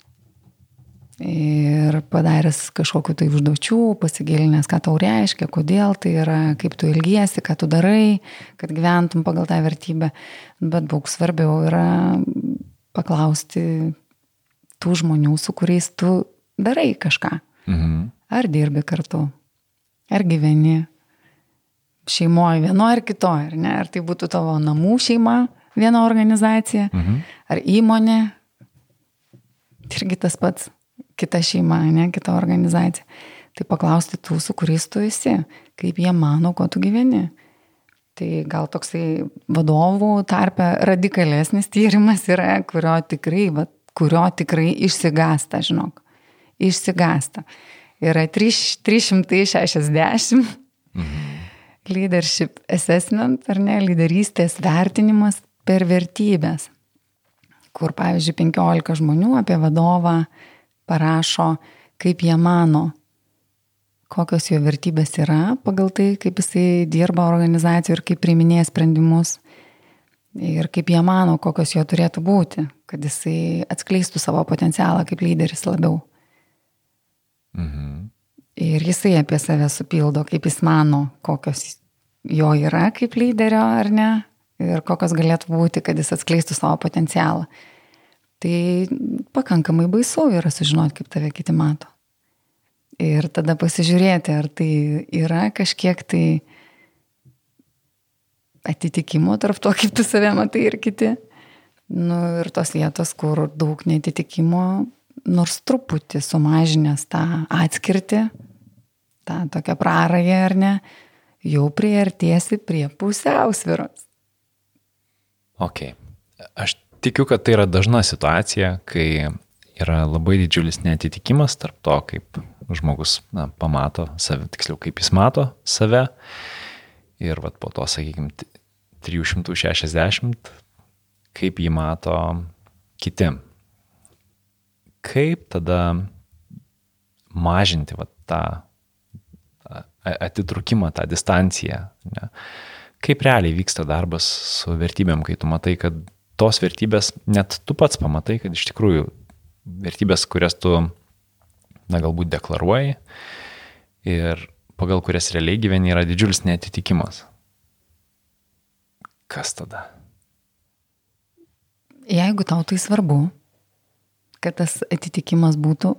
ir padaręs kažkokiu tai užduočių, pasigilinęs, ką tau reiškia, kodėl tai yra, kaip tu ilgiesi, ką tu darai, kad gyventum pagal tą vertybę. Bet daug svarbiau yra paklausti tų žmonių, su kuriais tu darai kažką. Mhm. Ar dirbi kartu, ar gyveni šeimoje vieno ar kitoje, ar ne? Ar tai būtų tavo namų šeima, viena organizacija, mhm. ar įmonė. Irgi tas pats kita šeima, ne, kita organizacija. Tai paklausti tų, su kuriais tu esi, kaip jie mano, kuo tu gyveni. Tai gal toksai vadovų tarpe radikalesnis tyrimas yra, kurio tikrai, va, kurio tikrai išsigasta, žinok. Išsigasta. Yra 3, 360 mhm. Leadership assessment, ar ne, lyderystės vertinimas per vertybės, kur, pavyzdžiui, 15 žmonių apie vadovą parašo, kaip jie mano, kokios jo vertybės yra pagal tai, kaip jisai dirba organizacijoje ir kaip priiminėja sprendimus. ir kaip jie mano, kokios jo turėtų būti, kad jisai atskleistų savo potencialą kaip lyderis labiau. Mhm. Ir jisai apie save supildo, kaip jis mano, kokios jo yra kaip lyderio ar ne, ir kokios galėtų būti, kad jis atskleistų savo potencialą. Tai pakankamai baisu yra sužinoti, kaip tave kiti mato. Ir tada pasižiūrėti, ar tai yra kažkiek tai atitikimo tarp to, kaip tu save matai ir kiti. Nu, ir tos vietos, kur daug netitikimo, nors truputį sumažinęs tą atskirtį, tą tokią prarąją ar ne, jau priartėsi prie pusiausviros. Ok. Aš tikiu, kad tai yra dažna situacija, kai yra labai didžiulis netitikimas tarp to, kaip žmogus na, pamato save, tiksliau, kaip jis mato save. Ir vat, po to, sakykime, 360, kaip jį mato kiti. Kaip tada mažinti vat, tą atitrukimą, tą distanciją. Ne? Kaip realiai vyksta darbas su vertybėm, kai tu matai, kad tos vertybės, net tu pats pamatai, kad iš tikrųjų vertybės, kurias tu, na, galbūt deklaruoji ir pagal kurias realiai gyveni, yra didžiulis netitikimas. Kas tada? Jeigu tau tai svarbu, kad tas atitikimas būtų.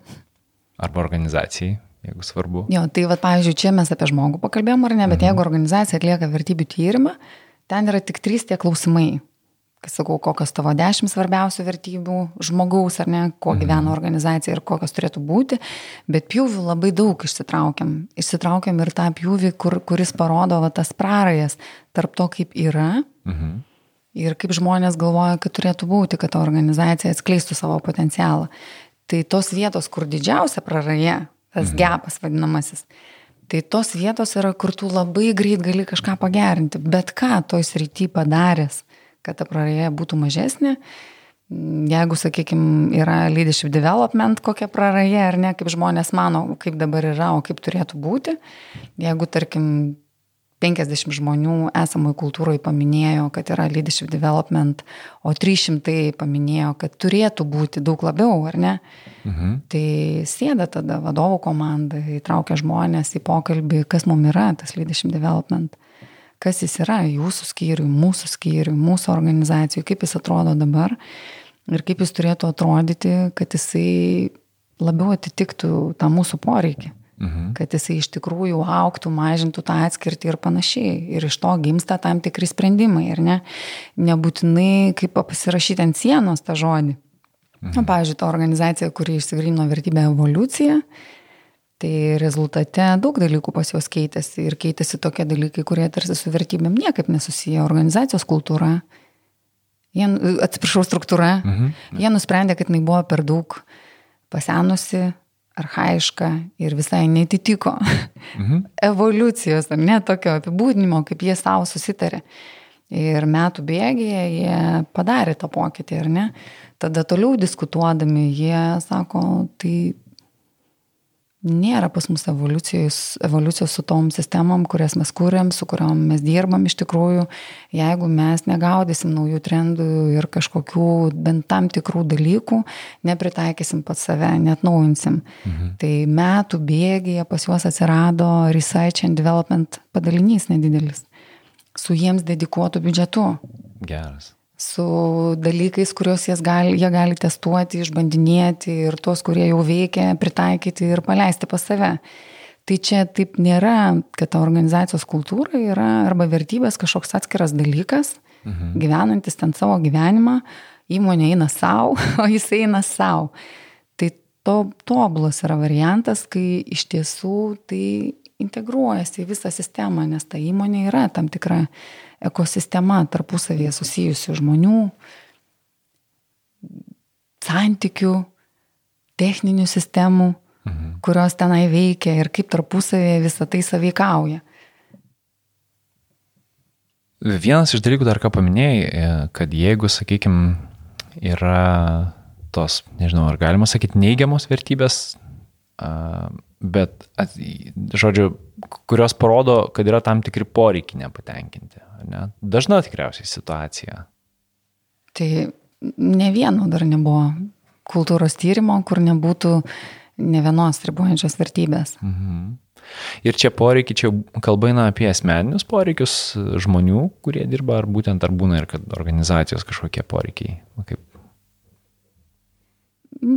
Arba organizacijai, jeigu svarbu. Jo, tai va, pavyzdžiui, čia mes apie žmogų pakalbėjom ar ne, bet mhm. jeigu organizacija atlieka vertybių tyrimą, ten yra tik trys tie klausimai kai sakau, kokios tavo dešimt svarbiausių vertybių žmogaus, ar ne, kuo mhm. gyvena organizacija ir kokios turėtų būti, bet pjūvių labai daug išsitraukiam. Išsitraukiam ir tą pjūvį, kur, kuris parodo va, tas prarajas tarp to, kaip yra mhm. Ir kaip žmonės galvoja, kad turėtų būti, kad ta organizacija atskleistų savo potencialą. Tai tos vietos, kur didžiausia praraja, tas mhm. gepas vadinamasis, Tai tos vietos yra, kur tu labai greit gali kažką pagerinti, bet ką toj srity padaręs, kad ta praraja būtų mažesnė. Jeigu, sakykime, yra leadership development kokia praraja ar ne, kaip žmonės mano, kaip dabar yra, o kaip turėtų būti. Jeigu, tarkim, 50 žmonių esamoje kultūroje paminėjo, kad yra leadership development, o 300 paminėjo, kad turėtų būti daug labiau, ar ne? Mhm. Tai sėda tada vadovų komanda, įtraukia žmonės į pokalbį, kas mums yra tas leadership development kas jis yra jūsų skyriui, mūsų skyriui, mūsų organizacijai, kaip jis atrodo dabar ir kaip jis turėtų atrodyti, kad jisai labiau atitiktų tą mūsų poreikį. Mhm. Kad jisai iš tikrųjų auktų, mažintų tą atskirtį ir panašiai. Ir iš to gimsta tam tikri sprendimai, ir ne? Nebūtinai kaip pasirašyti ant sienos tą žodį. Mhm. Na, pavyzdžiui, ta organizacija, kuri išsigrino vertybę evoliuciją, Tai rezultate daug dalykų pas juos keitėsi ir keitėsi tokie dalykai, kurie tarsi su vertybėm niekaip nesusiję. Organizacijos kultūra, jie, atsiprašau, struktūra, mhm. jie nusprendė, kad jinai buvo per daug pasenusi, arhaiška ir visai netitiko mhm. evoliucijos, ar ne tokio apibūdinimo, kaip jie savo susitarė. Ir metų bėgėje jie padarė tą pokytį, ar ne? Tada toliau diskutuodami jie sako, tai nėra pas mus evoliucijos, evoliucijos su tom sistemom, kurias mes kūrėm, su kuriuom mes dirbam iš tikrųjų. Jeigu mes negaudysim naujų trendų ir kažkokių bent tam tikrų dalykų, nepritaikysim pat save, net naujinsim. Mhm. Tai metų bėgėje pas juos atsirado Research and Development padalinys nedidelis su jiems dedikuotu biudžetu. Geras su dalykais, kuriuos gali, jie gali testuoti, išbandinėti ir tuos, kurie jau veikia, pritaikyti ir paleisti pas save. Tai čia taip nėra, kad ta organizacijos kultūra yra arba vertybės kažkoks atskiras dalykas, mhm. gyvenantis ten savo gyvenimą, įmonė eina savo, o jis eina savo. Tai to tobulas yra variantas, kai iš tiesų tai integruojasi į visą sistemą, nes ta įmonė yra tam tikra ekosistema tarpusavėje susijusių žmonių, santykių, techninių sistemų, mhm. kurios tenai veikia ir kaip tarpusavėje visą tai saveikauja. Vienas iš dalykų dar ką paminėjai, e, kad jeigu, sakykime, yra tos, nežinau, ar galima sakyti, neigiamos vertybės, bet, žodžiu, kurios parodo, kad yra tam tikri poreikiai nepatenkinti. Ne? Dažna tikriausiai situacija. Tai ne vieno dar nebuvo kultūros tyrimo, kur nebūtų ne vienos ribojančios vertybės. Mhm. Ir čia poreikiai, čia kalba eina apie asmeninius poreikius žmonių, kurie dirba, ar būtent ar būna ir kad organizacijos kažkokie poreikiai. Kaip...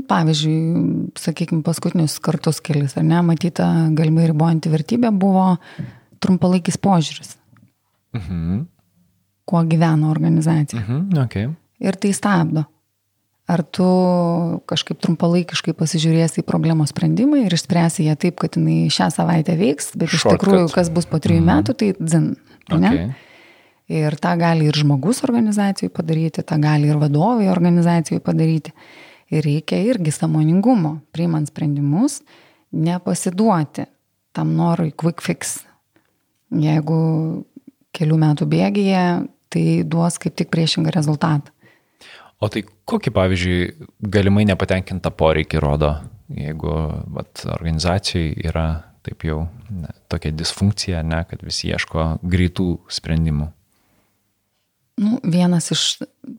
Pavyzdžiui, sakykime, paskutinius kartus kelis, ar ne, matyta galimai ribojanti vertybė buvo trumpalaikis požiūris. Mhm. Kuo gyvena organizacija. Mhm, okay. Ir tai stabdo. Ar tu kažkaip trumpalaikiškai pasižiūrėsi į problemos sprendimą ir išspręsi ją taip, kad jinai šią savaitę veiks, bet Shortcut. iš tikrųjų, kas bus po trijų mm. metų, tai dzin. Okay. Ir tą gali ir žmogus organizacijai padaryti, tą gali ir vadovai organizacijai padaryti. Ir reikia irgi samoningumo, priimant sprendimus, nepasiduoti tam norui quick fix. Jeigu kelių metų bėgyje, tai duos kaip tik priešingą rezultatą. O tai kokį, pavyzdžiui, galimai nepatenkintą poreikį rodo, jeigu vat, organizacijai yra taip jau ne, tokia disfunkcija, ne, kad visi ieško greitų sprendimų? Nu, vienas iš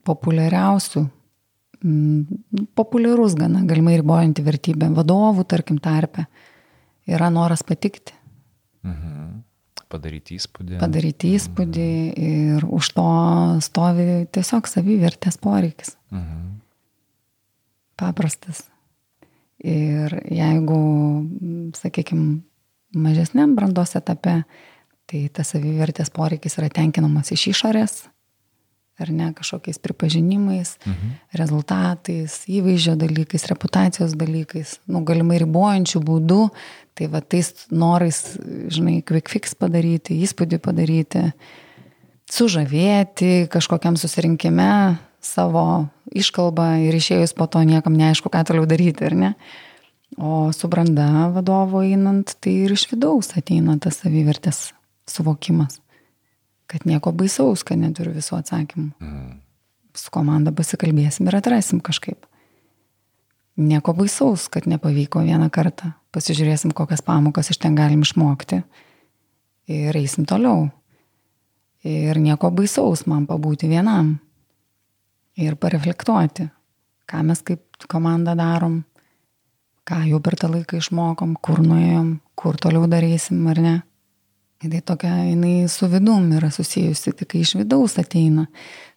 populiariausių, m, mm, populiarus gana, galimai ribojanti vertybė vadovų, tarkim, tarpe, yra noras patikti. Mhm padaryti įspūdį. Padaryti įspūdį ir už to stovi tiesiog savivertės poreikis. Mhm. Paprastas. Ir jeigu, sakykime, mažesniam brandos etape, tai tas savivertės poreikis yra tenkinamas iš išorės, ar ne, kažkokiais pripažinimais, mhm. rezultatais, įvaizdžio dalykais, reputacijos dalykais, nu, galimai ribojančių būdų, tai va tais norais, žinai, quick fix padaryti, įspūdį padaryti, sužavėti kažkokiam susirinkime savo iškalbą ir išėjus po to niekam neaišku, ką toliau daryti, ar ne? O su branda vadovo einant, tai ir iš vidaus ateina tas savivertės suvokimas kad nieko baisaus, kad neturiu visų atsakymų. Mm. Su komanda pasikalbėsim ir atrasim kažkaip. Nieko baisaus, kad nepavyko vieną kartą. Pasižiūrėsim, kokias pamokas iš ten galim išmokti. Ir eisim toliau. Ir nieko baisaus man pabūti vienam. Ir pareflektuoti, ką mes kaip komanda darom, ką jau per tą laiką išmokom, kur nuėjom, kur toliau darysim ar ne. Tai tokia, jinai su vidum yra susijusi, tik iš vidaus ateina,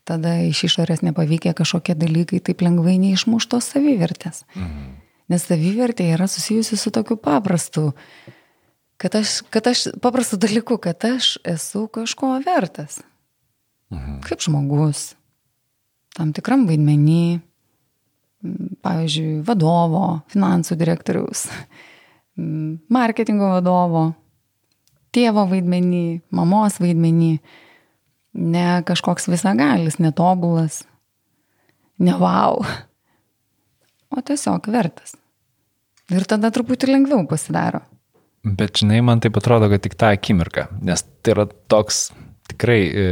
tada iš išorės nepavykę kažkokie dalykai taip lengvai neišmuštos savivertės. Mhm. Nes savivertė yra susijusi su tokiu paprastu, kad aš, kad aš paprastu dalyku, kad aš esu kažko vertas. Mhm. Kaip žmogus, tam tikram vaidmenį, pavyzdžiui, vadovo, finansų direktoriaus, marketingo vadovo, tėvo vaidmenį, mamos vaidmenį, ne kažkoks visagalis, netobulas, ne wow, o tiesiog vertas. Ir tada truputį lengviau pasidaro. Bet žinai, man tai atrodo, kad tik tą akimirką, nes tai yra toks tikrai e,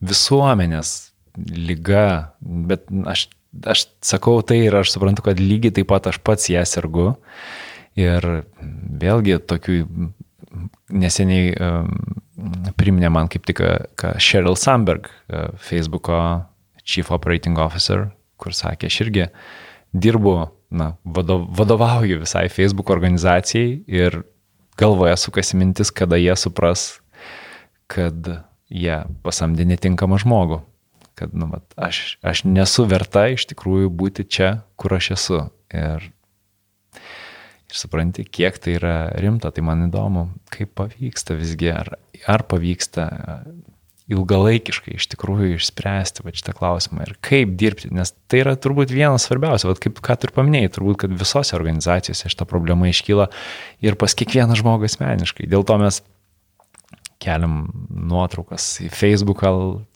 visuomenės lyga, bet aš, aš sakau tai ir aš suprantu, kad lygiai taip pat aš pats ją sergu. Ir vėlgi tokių neseniai priminė man kaip tik, ką Sheryl Sandberg, e, Facebook'o Chief Operating Officer, kur sakė, aš irgi dirbu, na, vadovauju visai Facebook organizacijai ir galvoje sukasi mintis, kada jie supras, kad jie pasamdė netinkamą žmogų. Kad, nu, vat, aš, aš nesu verta iš tikrųjų būti čia, kur aš esu. Ir supranti, kiek tai yra rimta, tai man įdomu, kaip pavyksta visgi, ar, ar pavyksta ilgalaikiškai iš tikrųjų išspręsti va, šitą klausimą ir kaip dirbti, nes tai yra turbūt vienas svarbiausia, va, kaip ką tu ir paminėjai, turbūt, kad visose organizacijose šita problema iškyla ir pas kiekvieną žmogų asmeniškai. Dėl to mes keliam nuotraukas į Facebooką,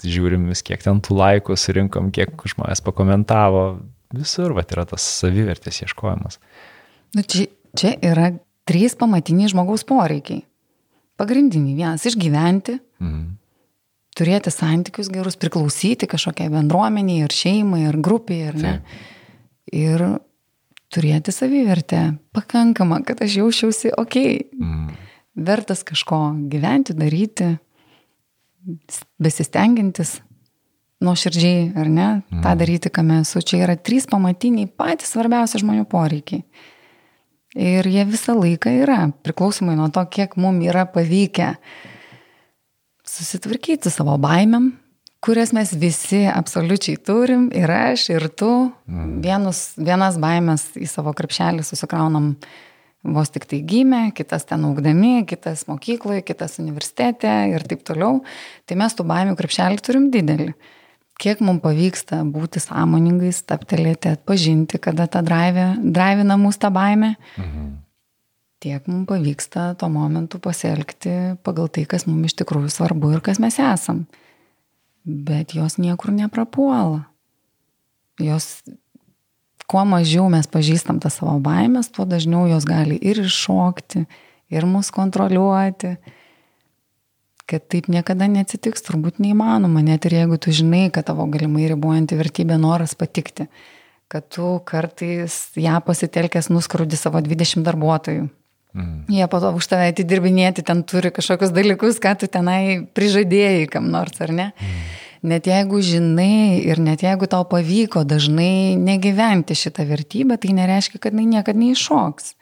žiūrim vis kiek ten tų laikų surinkom, kiek žmonės pakomentavo, visur va, yra tas savivertės ieškojimas. Nu, čia Čia yra trys pamatiniai žmogaus poreikiai. Pagrindiniai. Vienas - išgyventi, mhm. turėti santykius gerus, priklausyti kažkokiai bendruomeniai, ar šeimai, ar grupiai, ar ne. Taip. Ir turėti savivertę pakankamą, kad aš jausčiausi, okei, okay, mhm. vertas kažko gyventi, daryti, besistengintis. nuoširdžiai, ar ne, mm. tą daryti, kame esu. Čia yra trys pamatiniai patys svarbiausi žmonių poreikiai. Ir jie visą laiką yra, priklausomai nuo to, kiek mums yra pavykę susitvarkyti savo baimėm, kurias mes visi absoliučiai turim, ir aš, ir tu. Mm. Vienus, vienas baimės į savo krepšelį susikraunam vos tik tai gimė, kitas ten augdami, kitas mokykloje, kitas universitete ir taip toliau. Tai mes tų baimių krepšelį turim didelį. Kiek mums pavyksta būti sąmoningais, taptelėti, atpažinti, kada ta drivina mūsų tą baimę, mhm. tiek mums pavyksta tuo momentu pasielgti pagal tai, kas mums iš tikrųjų svarbu ir kas mes esam. Bet jos niekur neprapuola. Jos kuo mažiau mes pažįstam tą savo baimės, tuo dažniau jos gali ir iššokti, ir mus kontroliuoti. Kad taip niekada neatsitiks, turbūt neįmanoma, net ir jeigu tu žinai, kad tavo galimai ribojanti vertybė noras patikti, kad tu kartais ją pasitelkęs nuskrūdi savo 20 darbuotojų. Mm. Jie po to už tave atidirbinėti ten turi kažkokius dalykus, ką tu tenai prižadėjai kam nors, ar ne? Mm net jeigu žinai ir net jeigu tau pavyko dažnai negyventi šitą vertybę, tai nereiškia, kad jinai niekada neiššoks.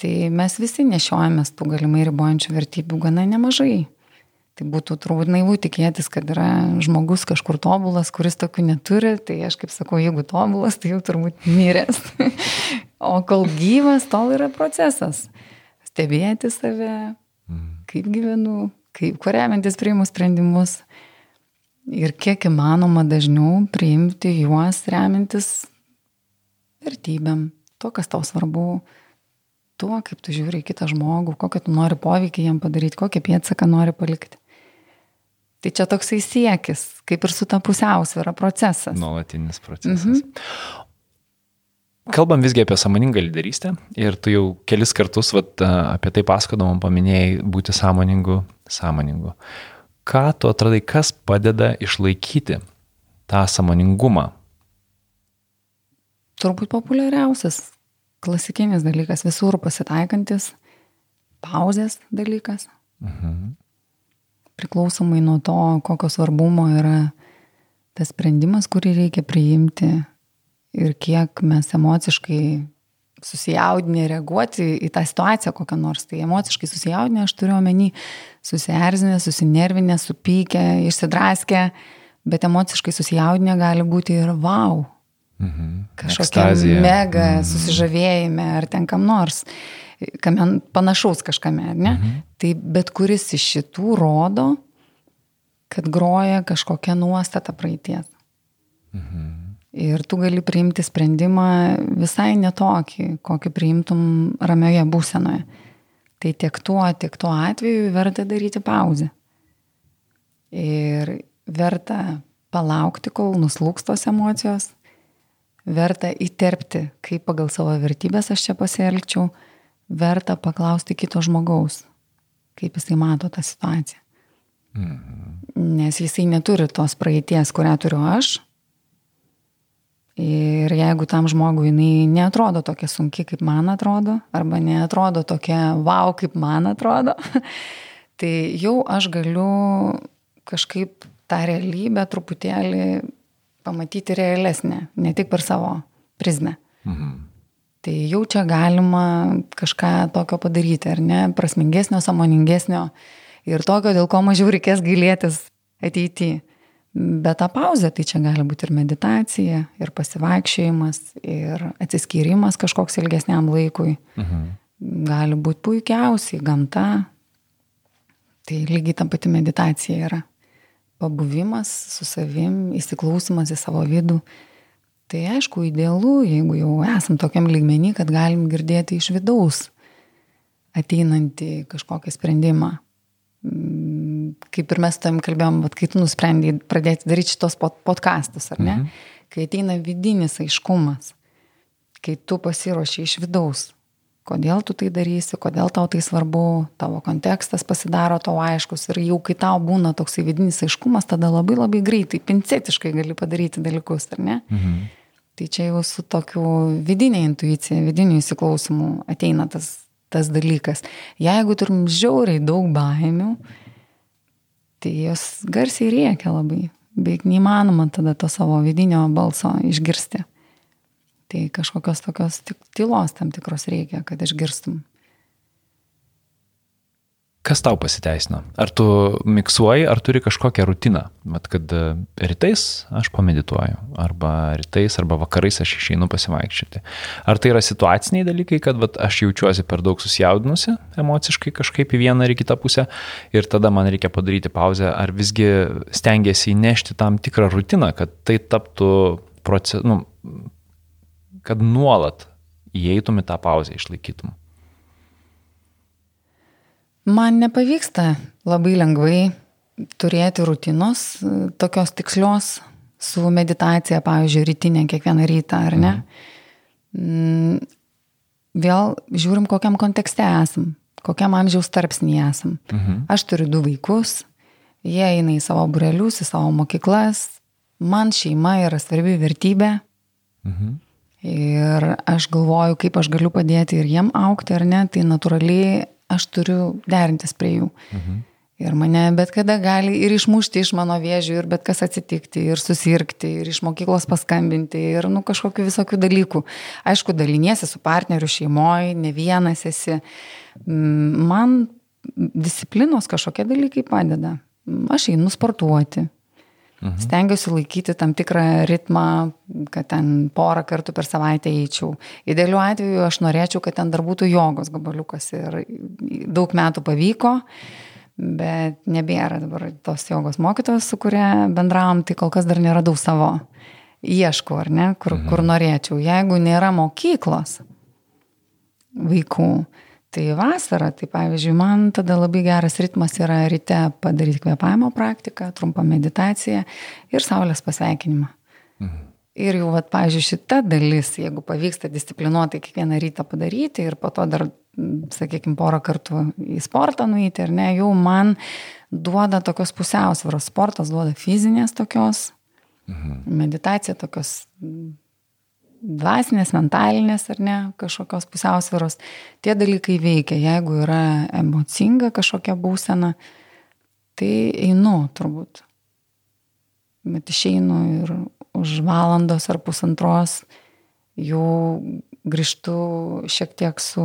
Tai mes visi nešiojamės tų galimai ribojančių vertybių gana nemažai. Tai būtų turbūt naivu tikėtis, kad yra žmogus kažkur tobulas, kuris tokių neturi. Tai aš kaip sakau, jeigu tobulas, tai jau turbūt miręs. o kol gyvas, tol yra procesas. Stebėti save, kaip gyvenu, kaip kuriamintis priimu sprendimus ir kiek įmanoma dažniau priimti juos remintis vertybėm, to, kas tau svarbu, tuo, kaip tu žiūri į kitą žmogų, kokią tu nori poveikį jam padaryti, kokią pėdsaką nori palikti. Tai čia toksai siekis, kaip ir su ta pusiausvėra procesas. Nuolatinis procesas. Mhm. Kalbam visgi apie samoningą lyderystę ir tu jau kelis kartus vat, apie tai pasakodamom paminėjai būti sąmoningu, sąmoningu ką tu atradai, kas padeda išlaikyti tą samoningumą? Turbūt populiariausias, klasikinis dalykas, visur pasitaikantis, pauzės dalykas. Mhm. Priklausomai nuo to, kokio svarbumo yra tas sprendimas, kurį reikia priimti ir kiek mes emociškai susijaudinę reaguoti į tą situaciją kokią nors. Tai emociškai susijaudinę, aš turiu omeny susierzinę, susinervinę, supykę, išsidraskę, bet emociškai susijaudinę gali būti ir wow. Mhm. Kažkokia mega mhm. susižavėjime ar ten kam nors, kam panašaus kažkame, ne? Mhm. Tai bet kuris iš šitų rodo, kad groja kažkokia nuostata praeities. Mhm. Ir tu gali priimti sprendimą visai netokį, kokį priimtum ramioje būsenoje. Tai tiek tuo, tiek tuo atveju verta daryti pauzę. Ir verta palaukti, kol nuslūks tos emocijos, verta įterpti, kaip pagal savo vertybės aš čia pasielgčiau, verta paklausti kito žmogaus, kaip jisai mato tą situaciją. Mhm. Nes jisai neturi tos praeities, kurią turiu aš, Ir jeigu tam žmogui jinai neatrodo tokia sunki, kaip man atrodo, arba neatrodo tokia wow, kaip man atrodo, tai jau aš galiu kažkaip tą realybę truputėlį pamatyti realesnę, ne tik per savo prizmę. Mhm. Tai jau čia galima kažką tokio padaryti, ar ne, prasmingesnio, samoningesnio ir tokio, dėl ko mažiau reikės gailėtis ateityje. Bet ta pauzė, tai čia gali būti ir meditacija, ir pasivaikščiojimas, ir atsiskyrimas kažkoks ilgesniam laikui. Mhm. Gali būti puikiausiai gamta. Tai lygiai ta pati meditacija yra. Pabuvimas su savim, įsiklausimas į savo vidų. Tai aišku, idealu, jeigu jau esam tokiam lygmenį, kad galim girdėti iš vidaus ateinantį kažkokį sprendimą kaip ir mes tam kalbėjom, vat, kai tu nusprendai pradėti daryti šitos podcastus, ar ne? Mhm. Kai ateina vidinis aiškumas, kai tu pasiruoši iš vidaus, kodėl tu tai darysi, kodėl tau tai svarbu, tavo kontekstas pasidaro tau aiškus ir jau kai tau būna toksai vidinis aiškumas, tada labai labai greitai, pincetiškai gali padaryti dalykus, ar ne? Mhm. Tai čia jau su tokiu vidinė intuicija, vidiniu įsiklausimu ateina tas, tas dalykas. Jeigu turim žiauriai daug baimių, tai jos garsiai rėkia labai. beveik neįmanoma tada to savo vidinio balso išgirsti. Tai kažkokios tokios tylos tam tikros reikia, kad išgirstum. Kas tau pasiteisino? Ar tu miksuoji, ar turi kažkokią rutiną? Mat, kad e, rytais aš pamedituoju, arba rytais, arba vakarais aš išeinu pasivaikščioti. Ar tai yra situaciniai dalykai, kad vat, aš jaučiuosi per daug susijaudinusi emociškai kažkaip į vieną ar į kitą pusę ir tada man reikia padaryti pauzę, ar visgi stengiasi įnešti tam tikrą rutiną, kad tai taptų proces, nu, kad nuolat įeitum į tą pauzę, išlaikytum. Man nepavyksta labai lengvai turėti rutinos, tokios tikslios su meditacija, pavyzdžiui, rytinė kiekvieną rytą, ar ne? Mhm. Vėl žiūrim, kokiam kontekste esam, kokiam amžiaus tarpsnį esam. Mhm. Aš turiu du vaikus, jie eina į savo burelius, į savo mokyklas, man šeima yra svarbi vertybė. Mhm. Ir aš galvoju, kaip aš galiu padėti ir jiem aukti, ar ne, tai natūraliai aš turiu derintis prie jų. Mhm. Ir mane bet kada gali ir išmušti iš mano vėžių, ir bet kas atsitikti, ir susirgti, ir iš mokyklos paskambinti, ir nu, kažkokių visokių dalykų. Aišku, daliniesi su partneriu šeimoje, ne vienas esi. Mm, man disciplinos kažkokie dalykai padeda. Aš einu sportuoti, Mhm. Stengiuosi laikyti tam tikrą ritmą, kad ten porą kartų per savaitę eičiau. Idealiu atveju aš norėčiau, kad ten dar būtų jogos gabaliukas ir daug metų pavyko, bet nebėra dabar tos jogos mokytojos, su kuria bendravom, tai kol kas dar neradau savo. Ieškau, ar ne, kur, mhm. kur norėčiau. Jeigu nėra mokyklos vaikų, Tai vasara, tai pavyzdžiui, man tada labai geras ritmas yra ryte padaryti kvepavimo praktiką, trumpą meditaciją ir saulės pasveikinimą. Mhm. Ir jau, vat, pavyzdžiui, šita dalis, jeigu pavyksta disciplinuotai kiekvieną rytą padaryti ir po to dar, sakykime, porą kartų į sportą nueiti, ar ne, jau man duoda tokios pusiausvėros. Sportas duoda fizinės tokios, mhm. meditacija tokios dvasinės, mentalinės ar ne, kažkokios pusiausvėros, tie dalykai veikia. Jeigu yra emocinga kažkokia būsena, tai einu turbūt. Bet išeinu ir už valandos ar pusantros jau grįžtu šiek tiek su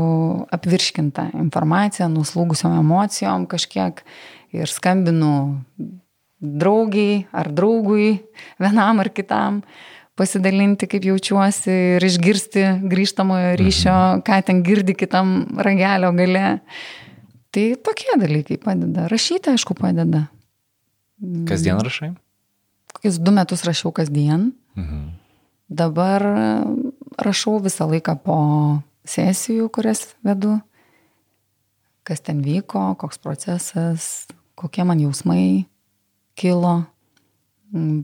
apvirškinta informacija, nuslūgusiom emocijom kažkiek ir skambinu draugiai ar draugui vienam ar kitam pasidalinti, kaip jaučiuosi ir išgirsti grįžtamojo ryšio, mhm. ką ten girdi kitam ragelio gale. Tai tokie dalykai padeda. Rašyti, aišku, padeda. Kasdien rašai? Kokius du metus rašiau kasdien. Mhm. Dabar rašau visą laiką po sesijų, kurias vedu. Kas ten vyko, koks procesas, kokie man jausmai kilo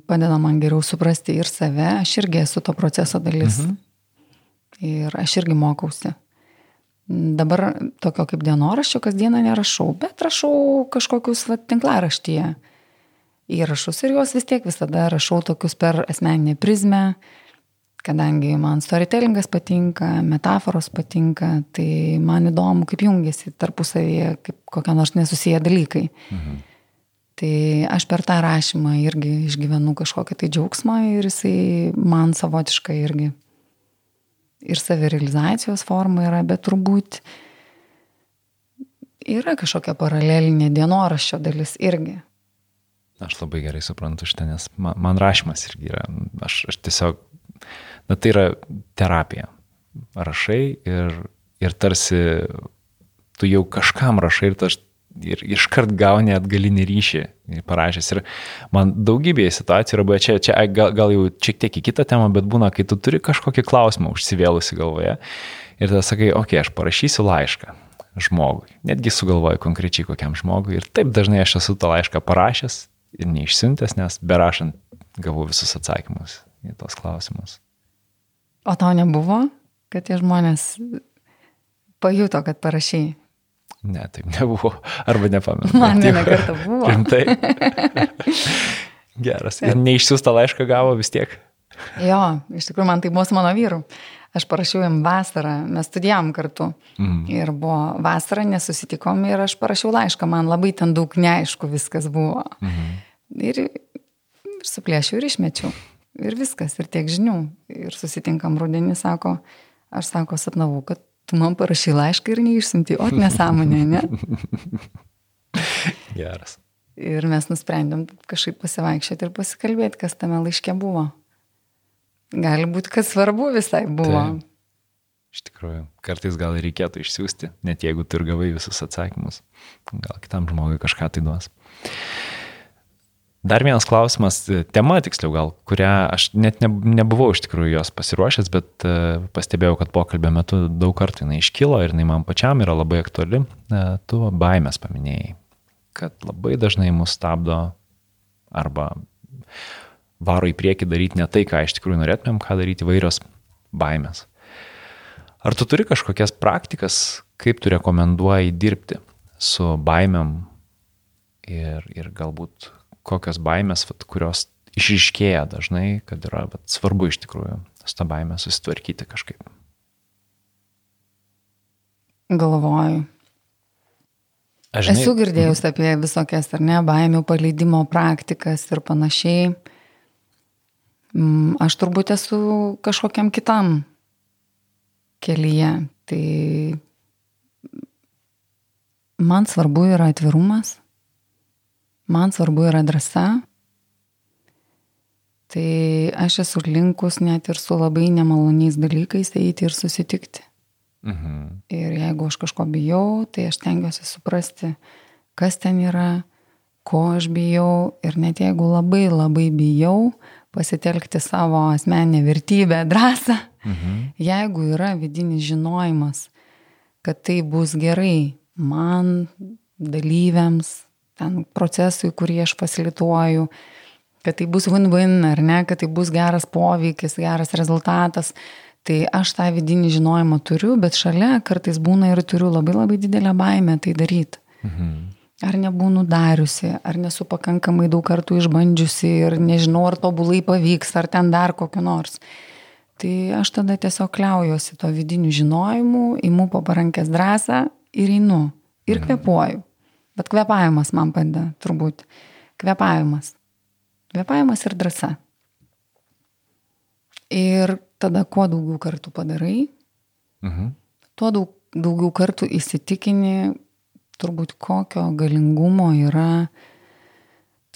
padeda man geriau suprasti ir save, aš irgi esu to proceso dalis. Mhm. Ir aš irgi mokausi. Dabar tokio kaip dienoraščio kasdieną nerašau, bet rašau kažkokius va, tinklaraštyje įrašus ir juos vis tiek visada rašau tokius per asmeninę prizmę, kadangi man storytellingas patinka, metaforos patinka, tai man įdomu, kaip jungiasi tarpusavyje, kaip kokie nors nesusiję dalykai. Mhm. Tai aš per tą rašymą irgi išgyvenu kažkokią tai džiaugsmą ir jisai man savotiškai irgi ir savirealizacijos forma yra, bet turbūt yra kažkokia paralelinė dienoraščio dalis irgi. Aš labai gerai suprantu šitą, nes man, man rašymas irgi yra, aš, aš tiesiog, na tai yra terapija. Rašai ir, ir tarsi tu jau kažkam rašai ir tas ir iškart gauni atgalinį ryšį parašęs. Ir man daugybėje situacijų yra, čia, čia gal, gal jau šiek tiek į kitą temą, bet būna, kai tu turi kažkokį klausimą užsivėlusi galvoje ir tada sakai, okei, okay, aš parašysiu laišką žmogui. Netgi sugalvoju konkrečiai kokiam žmogui. Ir taip dažnai aš esu tą laišką parašęs ir neišsiuntęs, nes berašant gavau visus atsakymus į tos klausimus. O tau nebuvo, kad tie žmonės pajuto, kad parašiai? Ne, taip nebuvo. Arba nepamenu. Man vieną kartą buvo. Rimtai. Geras. Ir neišsiųstą laišką gavo vis tiek. Jo, iš tikrųjų man tai buvo su mano vyru. Aš parašiau jam vasarą, mes studijavom kartu. Mm. Ir buvo vasara, nesusitikom ir aš parašiau laišką, man labai ten daug neaišku viskas buvo. Mm. Ir Ir suplėšiau ir išmečiau. Ir viskas, ir tiek žinių. Ir susitinkam rudenį, sako, aš sako, sapnavau, kad tu man parašy laišką ir neišsimti, o nesąmonė, ne? Geras. Ir mes nusprendėm kažkaip pasivaikščioti ir pasikalbėti, kas tame laiške buvo. Gali būti, kad svarbu visai buvo. Taip. Iš tikrųjų, kartais gal reikėtų išsiųsti, net jeigu tu ir gavai visus atsakymus. Gal kitam žmogui kažką tai duos. Dar vienas klausimas, tema tiksliau gal, kurią aš net ne, nebuvau iš tikrųjų jos pasiruošęs, bet uh, pastebėjau, kad pokalbio metu daug kartų jinai iškilo ir jinai man pačiam yra labai aktuali. Uh, tu baimės paminėjai, kad labai dažnai mus stabdo arba varo į priekį daryti ne tai, ką iš tikrųjų norėtumėm, ką daryti įvairios baimės. Ar tu turi kažkokias praktikas, kaip tu rekomenduoji dirbti su baimėm ir, ir galbūt kokios baimės, vat, kurios išriškėja dažnai, kad yra vat, svarbu iš tikrųjų su tą baimę susitvarkyti kažkaip? Galvoju. Aš žinai, Esu girdėjus apie visokias, ar ne, baimių paleidimo praktikas ir panašiai. Mm, aš turbūt esu kažkokiam kitam kelyje. Tai man svarbu yra atvirumas, man svarbu yra drąsa. Tai aš esu linkus net ir su labai nemaloniais dalykais eiti ir susitikti. Mhm. Ir jeigu aš kažko bijau, tai aš tengiuosi suprasti, kas ten yra, ko aš bijau. Ir net jeigu labai labai bijau, pasitelkti savo asmeninę vertybę, drąsą. Mhm. Jeigu yra vidinis žinojimas, kad tai bus gerai man, dalyviams, ten procesui, kurį aš fasilituoju, kad tai bus win-win ar ne, kad tai bus geras poveikis, geras rezultatas, tai aš tą vidinį žinojimą turiu, bet šalia kartais būna ir turiu labai labai didelę baimę tai daryti. Mhm ar nebūnu dariusi, ar nesu pakankamai daug kartų išbandžiusi ir nežinau, ar tobulai pavyks, ar ten dar kokiu nors. Tai aš tada tiesiog kliaujuosi to vidiniu žinojimu, imu po parankės drąsą ir einu. Ir mhm. kvepuoju. Bet kvepavimas man padeda, turbūt. Kvepavimas. Kvepavimas ir drąsa. Ir tada kuo daugiau kartų padarai, mhm. tuo daug, daugiau kartų įsitikini, turbūt kokio galingumo yra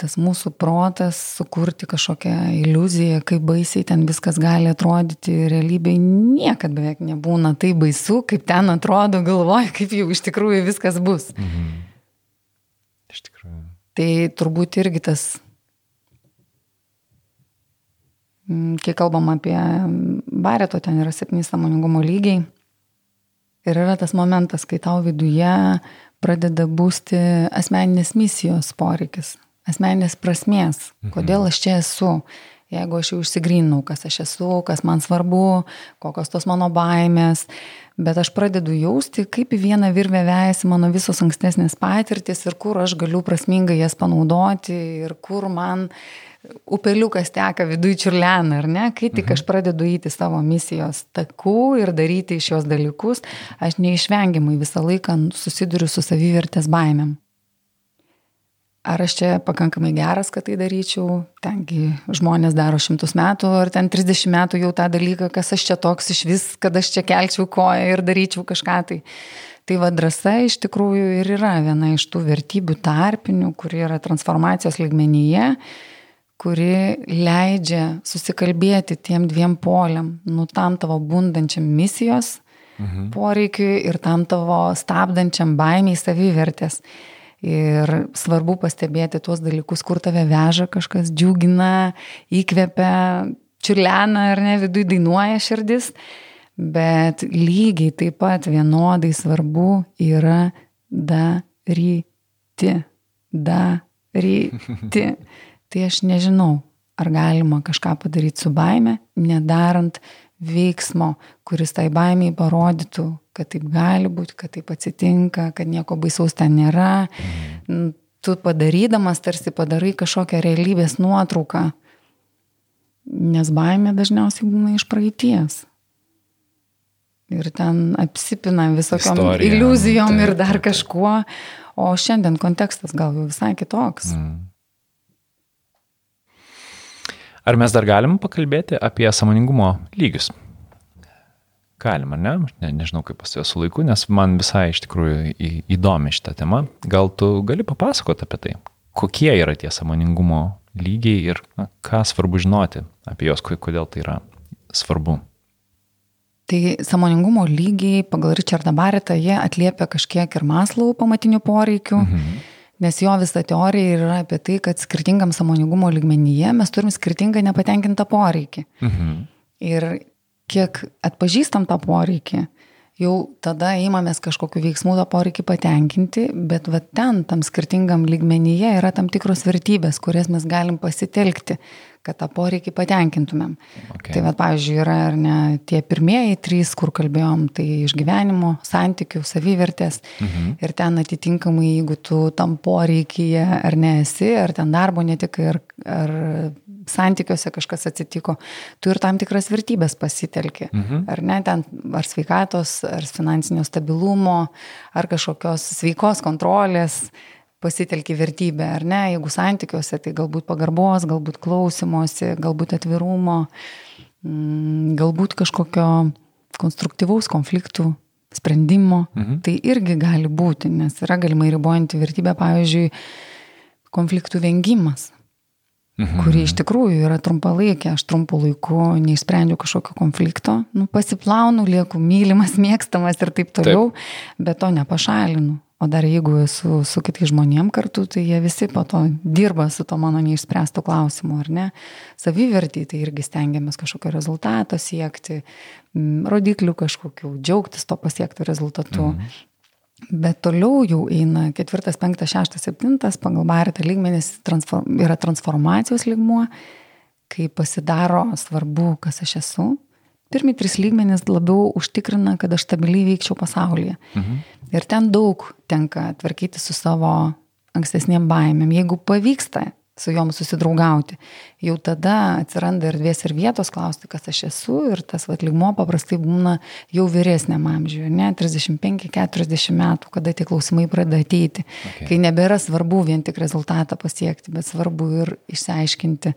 tas mūsų protas sukurti kažkokią iliuziją, kaip baisiai ten viskas gali atrodyti, realybėje niekada beveik nebūna tai baisu, kaip ten atrodo, galvoja, kaip jau iš tikrųjų viskas bus. Mhm. Tai turbūt irgi tas, mm, kai kalbam apie bareto, ten yra septyni samoningumo lygiai. Ir yra tas momentas, kai tau viduje pradeda būsti asmeninės misijos poreikis, asmeninės prasmės, mhm. kodėl aš čia esu. Jeigu aš jau išsigrinau, kas aš esu, kas man svarbu, kokios tos mano baimės, bet aš pradedu jausti, kaip į vieną virvę vejasi mano visos ankstesnės patirtis ir kur aš galiu prasmingai jas panaudoti ir kur man upeliukas teka viduje čiurleną, ar ne, kai tik mhm. aš pradedu įti savo misijos takų ir daryti iš jos dalykus, aš neišvengiamai visą laiką susiduriu su savivertės baimėm. Ar aš čia pakankamai geras, kad tai daryčiau, tengi žmonės daro šimtus metų, ar ten 30 metų jau tą dalyką, kas aš čia toks iš vis, kad aš čia kelčiau koją ir daryčiau kažką tai. Tai va drąsa iš tikrųjų ir yra viena iš tų vertybių tarpinių, kuri yra transformacijos ligmenyje kuri leidžia susikalbėti tiem dviem poliam, nu tam tavo bundančiam misijos mhm. poreikiui ir tam tavo stabdančiam baimiai savivertės. Ir svarbu pastebėti tuos dalykus, kur tave veža kažkas, džiugina, įkvepia, čiurlena ar ne, viduje dainuoja širdis, bet lygiai taip pat vienodai svarbu yra daryti. Daryti. Tai aš nežinau, ar galima kažką padaryti su baime, nedarant veiksmo, kuris tai baimiai parodytų, kad taip gali būti, kad taip atsitinka, kad nieko baisaus ten nėra. Mhm. Tu padarydamas tarsi padarai kažkokią realybės nuotrauką, nes baimė dažniausiai būna iš praeities. Ir ten apsipina visokiom Istorija, iliuzijom taip, ir dar kažkuo, o šiandien kontekstas gal jau visai kitoks. Mm. Ar mes dar galim pakalbėti apie samoningumo lygius? Galima, ne? ne nežinau, kaip pas su laiku, nes man visai iš tikrųjų į, įdomi šitą temą. Gal tu gali papasakoti apie tai, kokie yra tie samoningumo lygiai ir na, ką svarbu žinoti apie juos, kodėl tai yra svarbu. Tai samoningumo lygiai pagal Richardą Baretą jie atliepia kažkiek ir maslų pamatinių poreikių. Mhm. Nes jo visa teorija yra apie tai, kad skirtingam samoningumo lygmenyje mes turim skirtingą nepatenkintą poreikį. Mhm. Ir kiek atpažįstam tą poreikį, jau tada įmamės kažkokiu veiksmu tą poreikį patenkinti, bet va ten, tam skirtingam lygmenyje yra tam tikros vertybės, kurias mes galim pasitelkti, kad tą poreikį patenkintumėm. Okay. Tai va, pavyzdžiui, yra ar ne tie pirmieji trys, kur kalbėjom, tai išgyvenimo, santykių, savivertės. Mhm. Ir ten atitinkamai, jeigu tu tam poreikyje ar nesi, ar ten darbo netikai, ar, ar santykiuose kažkas atsitiko, tu ir tam tikras vertybės pasitelki. Mhm. Ar ne, ten ar sveikatos, ar finansinio stabilumo, ar kažkokios sveikos kontrolės pasitelki vertybę, ar ne, jeigu santykiuose, tai galbūt pagarbos, galbūt klausimosi, galbūt atvirumo, mm, galbūt kažkokio konstruktyvaus konfliktų sprendimo, mhm. tai irgi gali būti, nes yra galimai ribojanti vertybė, pavyzdžiui, konfliktų vengimas, mhm. kuri iš tikrųjų yra trumpalaikė, aš trumpų laikų neišsprendžiu kažkokio konflikto, nu, pasiplaunu, lieku mylimas, mėgstamas ir taip toliau, taip. bet to nepašalinu. O dar jeigu esu su kitais žmonėm kartu, tai jie visi po to dirba su to mano neišspręstų klausimų, ar ne? Savivertį, tai irgi stengiamės kažkokio rezultato siekti, rodiklių kažkokių, džiaugtis to pasiektų rezultatų. Mhm. Bet toliau jau eina ketvirtas, penktas, šeštas, septintas, pagal baritą lygmenis transform, yra transformacijos lygmuo, kai pasidaro svarbu, kas aš esu, pirmi trys lygmenys labiau užtikrina, kad aš stabiliai veikčiau pasaulyje. Mhm. Ir ten daug tenka tvarkyti su savo ankstesniem baimėm. Jeigu pavyksta su jom susidraugauti, jau tada atsiranda erdvės ir vietos klausti, kas aš esu ir tas vatligmo paprastai būna jau vyresniam amžiui, ne 35-40 metų, kada tie klausimai pradeda ateiti, okay. kai nebėra svarbu vien tik rezultatą pasiekti, bet svarbu ir išsiaiškinti,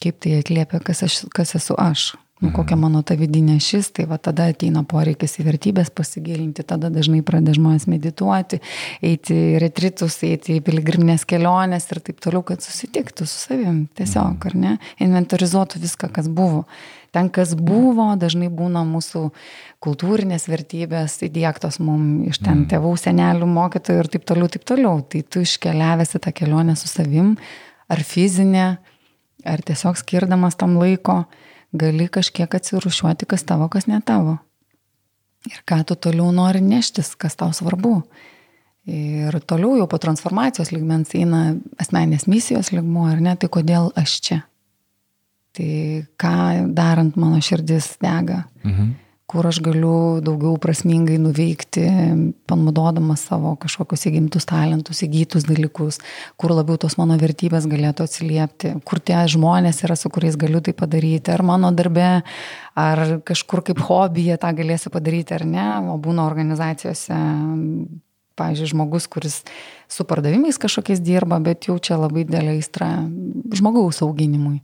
kaip tai atliepia, kas, aš, kas esu aš nu, kokia mano ta vidinė šis, tai va tada ateina poreikis į vertybės pasigilinti, tada dažnai pradeda žmonės medituoti, eiti į retritus, eiti į piligriminės keliones ir taip toliau, kad susitiktų su savim, tiesiog, ar ne, inventorizuotų viską, kas buvo. Ten, kas buvo, dažnai būna mūsų kultūrinės vertybės įdėktos mums iš ten tėvų, senelių, mokytojų ir taip toliau, taip toliau. Tai tu iškeliavęs į tą kelionę su savim, ar fizinė, ar tiesiog skirdamas tam laiko, gali kažkiek atsirušiuoti, kas tavo, kas ne tavo. Ir ką tu toliau nori neštis, kas tau svarbu. Ir toliau jau po transformacijos lygmens eina asmenės misijos lygmuo, ar ne, tai kodėl aš čia. Tai ką darant mano širdis dega. Mhm kur aš galiu daugiau prasmingai nuveikti, panaudodamas savo kažkokius įgimtus talentus, įgytus dalykus, kur labiau tos mano vertybės galėtų atsiliepti, kur tie žmonės yra, su kuriais galiu tai padaryti, ar mano darbe, ar kažkur kaip hobija tą galėsiu padaryti, ar ne, o būna organizacijose pavyzdžiui, žmogus, kuris su pardavimais kažkokiais dirba, bet jaučia labai didelę įstrą žmogaus auginimui.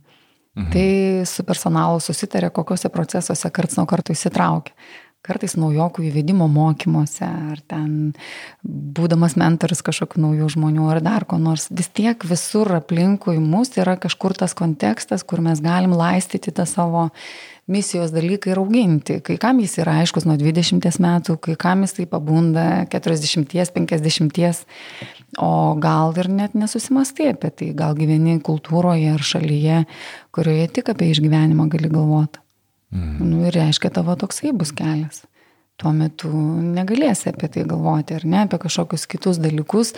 Mhm. Tai su personalu susitarė, kokiuose procesuose karts nuo karto įsitraukia. Kartais naujokų įvedimo mokymuose, ar ten būdamas mentoris kažkokių naujų žmonių, ar dar ko nors. Vis tiek visur aplinkui mus yra kažkur tas kontekstas, kur mes galim laistyti tą savo misijos dalyką ir auginti. Kai kam jis yra aiškus nuo 20 metų, kai kam jis tai pabunda 40-50, o gal ir net nesusimastai apie tai, gal gyveni kultūroje ar šalyje, kurioje tik apie išgyvenimą gali galvoti. Mhm. Nu, ir reiškia, tavo toksai bus kelias. Tuo metu negalėsi apie tai galvoti, ar ne, apie kažkokius kitus dalykus,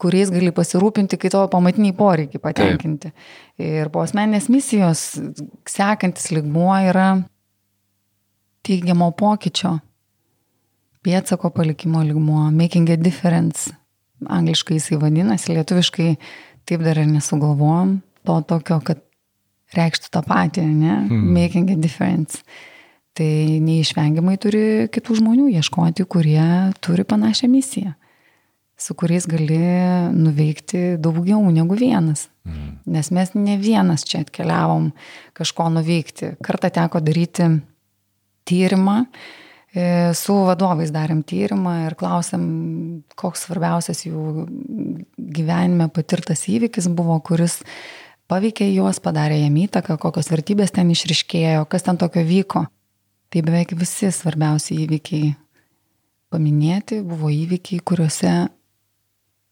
kuriais gali pasirūpinti, kai tavo pamatiniai poreikiai patenkinti. Taip. Ir po asmenės misijos sekantis ligmuo yra teigiamo pokyčio, pėtsako palikimo ligmuo, making a difference. Angliškai jisai vadinasi, lietuviškai taip dar ir nesugalvojom to tokio, kad reikštų tą patį, ne? Hmm. Making a difference. Tai neišvengiamai turi kitų žmonių ieškoti, kurie turi panašią misiją su kuriais gali nuveikti daugiau negu vienas. Mhm. Nes mes ne vienas čia atkeliavom kažko nuveikti. Kartą teko daryti tyrimą, e, su vadovais darėm tyrimą ir klausėm, koks svarbiausias jų gyvenime patirtas įvykis buvo, kuris paveikė juos, padarė jiem įtaką, kokios vertybės ten išriškėjo, kas ten tokio vyko. Tai beveik visi svarbiausi įvykiai paminėti buvo įvykiai, kuriuose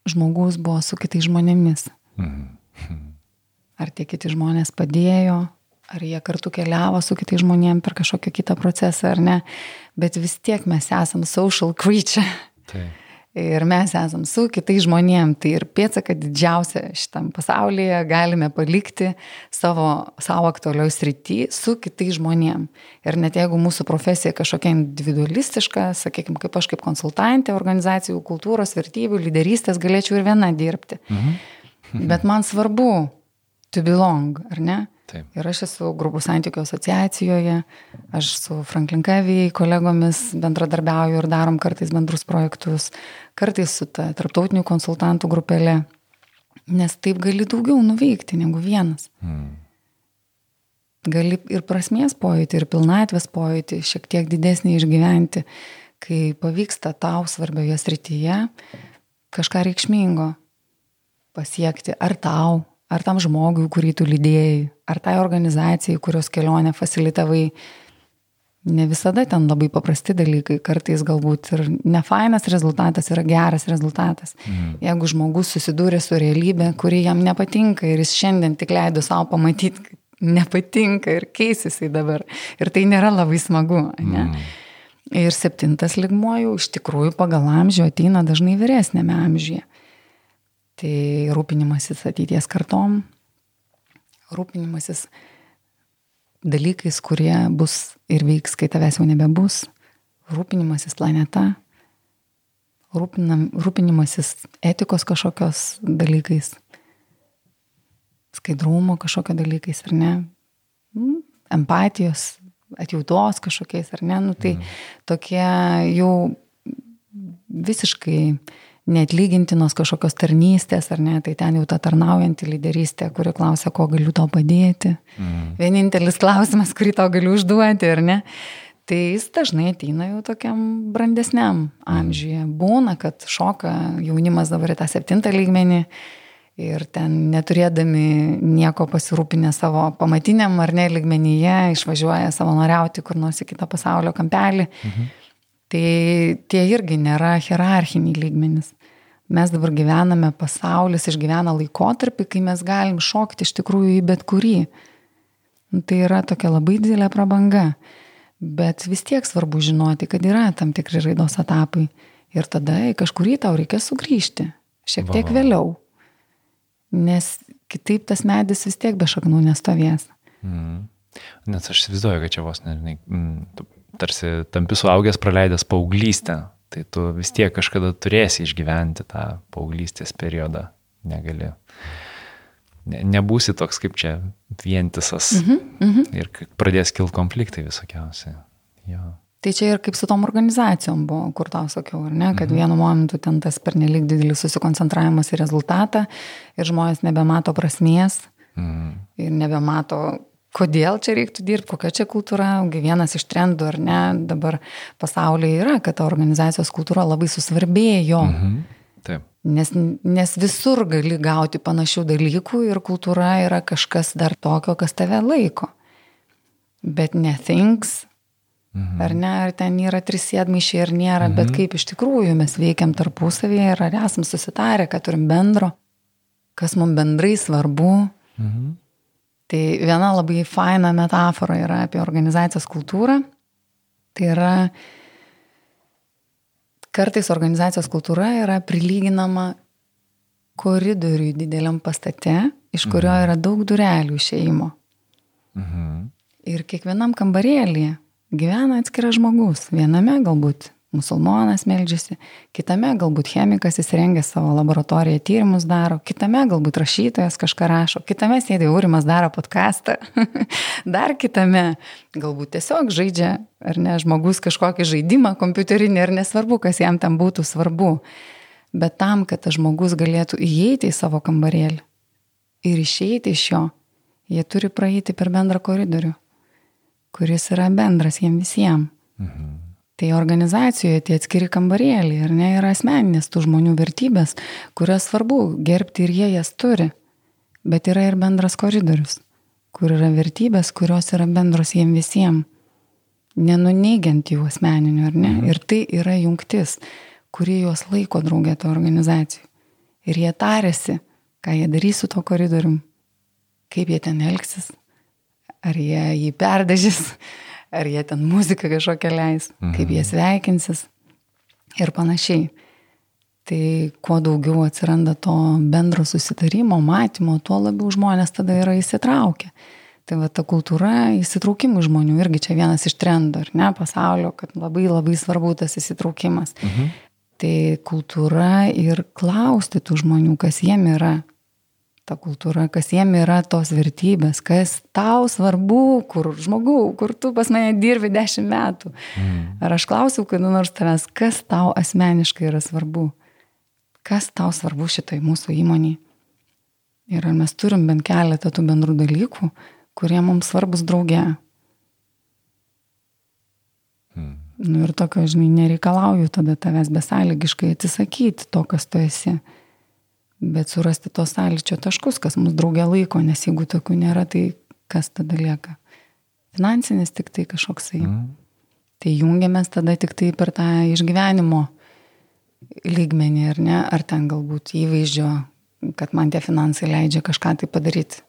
žmogus buvo su kitais žmonėmis. Ar tie kiti žmonės padėjo, ar jie kartu keliavo su kitais žmonėmis per kažkokią kitą procesą ar ne, bet vis tiek mes esam social creature. Taip ir mes esam su kitais žmonėm. Tai ir pėtsaka didžiausia šitam pasaulyje galime palikti savo, savo aktualioj srity su kitais žmonėm. Ir net jeigu mūsų profesija kažkokia individualistiška, sakykime, kaip aš kaip konsultantė organizacijų kultūros, vertybių, lyderystės, galėčiau ir viena dirbti. Mhm. Bet man svarbu to belong, ar ne? Taip. Ir aš esu grubų santykių asociacijoje, aš su Franklin Covey kolegomis bendradarbiauju ir darom kartais bendrus projektus, kartais su ta tarptautinių konsultantų grupelė, nes taip gali daugiau nuveikti negu vienas. Hmm. Gali ir prasmės pojūti, ir pilnatvės pojūti, šiek tiek didesnį išgyventi, kai pavyksta tau svarbioje srityje kažką reikšmingo pasiekti, ar tau, ar tam žmogui, kurį tu lydėjai, ar tai organizacijai, kurios kelionę facilitavai. Ne visada ten labai paprasti dalykai, kartais galbūt ir nefainas rezultatas yra geras rezultatas. Mhm. Jeigu žmogus susidūrė su realybė, kuri jam nepatinka ir jis šiandien tik leido savo pamatyti, kad nepatinka ir keisis į dabar. Ir tai nėra labai smagu. Ne? Mhm. Ir septintas ligmuo jau iš tikrųjų pagal amžių ateina dažnai vyresnėme amžiuje. Tai rūpinimasis ateities kartom, rūpinimasis dalykais, kurie bus ir veiks, kai tavęs jau nebebus, rūpinimasis planeta, rūpinam, rūpinimasis etikos kažkokios dalykais, skaidrumo kažkokio dalykais, ar ne, mm, empatijos, atjautos kažkokiais, ar ne, nu, tai mm. tokie jau visiškai neatlygintinos kažkokios tarnystės, ar ne, tai ten jau ta tarnaujanti lyderystė, kuri klausia, ko galiu tau padėti. Mhm. Vienintelis klausimas, kurį tau galiu užduoti, ar ne. Tai jis dažnai ateina jau tokiam brandesniam amžiuje. Būna, kad šoka jaunimas dabar į tą septintą lygmenį ir ten neturėdami nieko pasirūpinę savo pamatiniam ar ne lygmenyje, išvažiuoja savanoriauti kur nors į kitą pasaulio kampelį. Mhm. Tai tie irgi nėra hierarchiniai lygmenys mes dabar gyvename, pasaulis išgyvena laikotarpį, kai mes galim šokti iš tikrųjų į bet kurį. Nu, tai yra tokia labai didelė prabanga. Bet vis tiek svarbu žinoti, kad yra tam tikri raidos etapai. Ir tada į kažkurį tau reikės sugrįžti. Šiek tiek Va. vėliau. Nes kitaip tas medis vis tiek be šaknų nestovės. Mm. Nes aš įsivaizduoju, kad čia vos, ne, mm, tarsi tampi suaugęs praleidęs paauglystę tai tu vis tiek kažkada turėsi išgyventi tą paauglystės periodą, negali. Ne, nebūsi toks kaip čia vientisas mm -hmm, mm -hmm. ir pradės kilti konfliktai visokiausi. Jo. Tai čia ir kaip su tom organizacijom buvo, kur tau sakiau, ar ne, kad mhm. vienu momentu ten tas pernelik didelis susikoncentravimas į rezultatą ir žmonės nebemato prasmės mhm. ir nebemato kodėl čia reiktų dirbti, kokia čia kultūra, vienas iš trendų ar ne, dabar pasaulyje yra, kad ta organizacijos kultūra labai susvarbėjo. Mhm. Taip. Nes, nes visur gali gauti panašių dalykų ir kultūra yra kažkas dar tokio, kas tave laiko. Bet ne things, mhm. ar ne, ar ten yra trys sėdmaišiai ar nėra, mhm. bet kaip iš tikrųjų mes veikiam tarpusavėje ir ar esam susitarę, kad turim bendro, kas mums bendrai svarbu. Mhm Tai viena labai faina metafora yra apie organizacijos kultūrą. Tai yra, kartais organizacijos kultūra yra prilyginama koridoriui dideliam pastate, iš kurio mhm. yra daug durelių išeimo. Mhm. Ir kiekvienam kambarėlėje gyvena atskiras žmogus. Viename galbūt musulmonas meldžiasi, kitame galbūt chemikas įsirengia savo laboratoriją, tyrimus daro, kitame galbūt rašytojas kažką rašo, kitame sėdė Ūrimas daro podcastą, dar kitame galbūt tiesiog žaidžia, ar ne, žmogus kažkokį žaidimą kompiuterinį, ar nesvarbu, kas jam tam būtų svarbu. Bet tam, kad tas žmogus galėtų įeiti į savo kambarėlį, ir išeiti iš jo, jie turi praeiti per bendrą koridorių, kuris yra bendras jiem visiems. Mhm. Tai organizacijoje tie atskiri kambarėliai, ar ne, yra asmeninės tų žmonių vertybės, kurias svarbu gerbti ir jie jas turi. Bet yra ir bendras koridorius, kur yra vertybės, kurios yra bendros jiem visiems, nenuneigiant jų asmeninių, ar ne. Mhm. Ir tai yra jungtis, kuri juos laiko draugė to organizacijų. Ir jie tarėsi, ką jie darys su to koridorium, kaip jie ten elgsis, ar jie jį perdažys, ar jie ten muziką kažkokią leis, mhm. kaip jie sveikinsis ir panašiai. Tai kuo daugiau atsiranda to bendro susitarimo, matymo, tuo labiau žmonės tada yra įsitraukę. Tai va ta kultūra įsitraukimų žmonių irgi čia vienas iš trendų, ar ne, pasaulio, kad labai labai svarbu tas įsitraukimas. Mhm. Tai kultūra ir klausti tų žmonių, kas jiem yra, ta kultūra, kas jiem yra tos vertybės, kas tau svarbu, kur žmogau, kur tu pas mane dirbi dešimt metų. Mm. Ar aš klausiau kada nors tavęs, kas tau asmeniškai yra svarbu, kas tau svarbu šitai mūsų įmoniai. Ir ar mes turim bent keletą tų bendrų dalykų, kurie mums svarbus drauge. Mm. Nu ir tokio, žinai, nereikalauju tada tavęs besąlygiškai atsisakyti to, kas tu esi. Mm bet surasti tos sąlyčio taškus, kas mus draugia laiko, nes jeigu tokių nėra, tai kas tada lieka? Finansinis tik tai kažkoksai. Mm. Tai jungiamės tada tik tai per tą išgyvenimo lygmenį, ar ne, ar ten galbūt įvaizdžio, kad man tie finansai leidžia kažką tai padaryti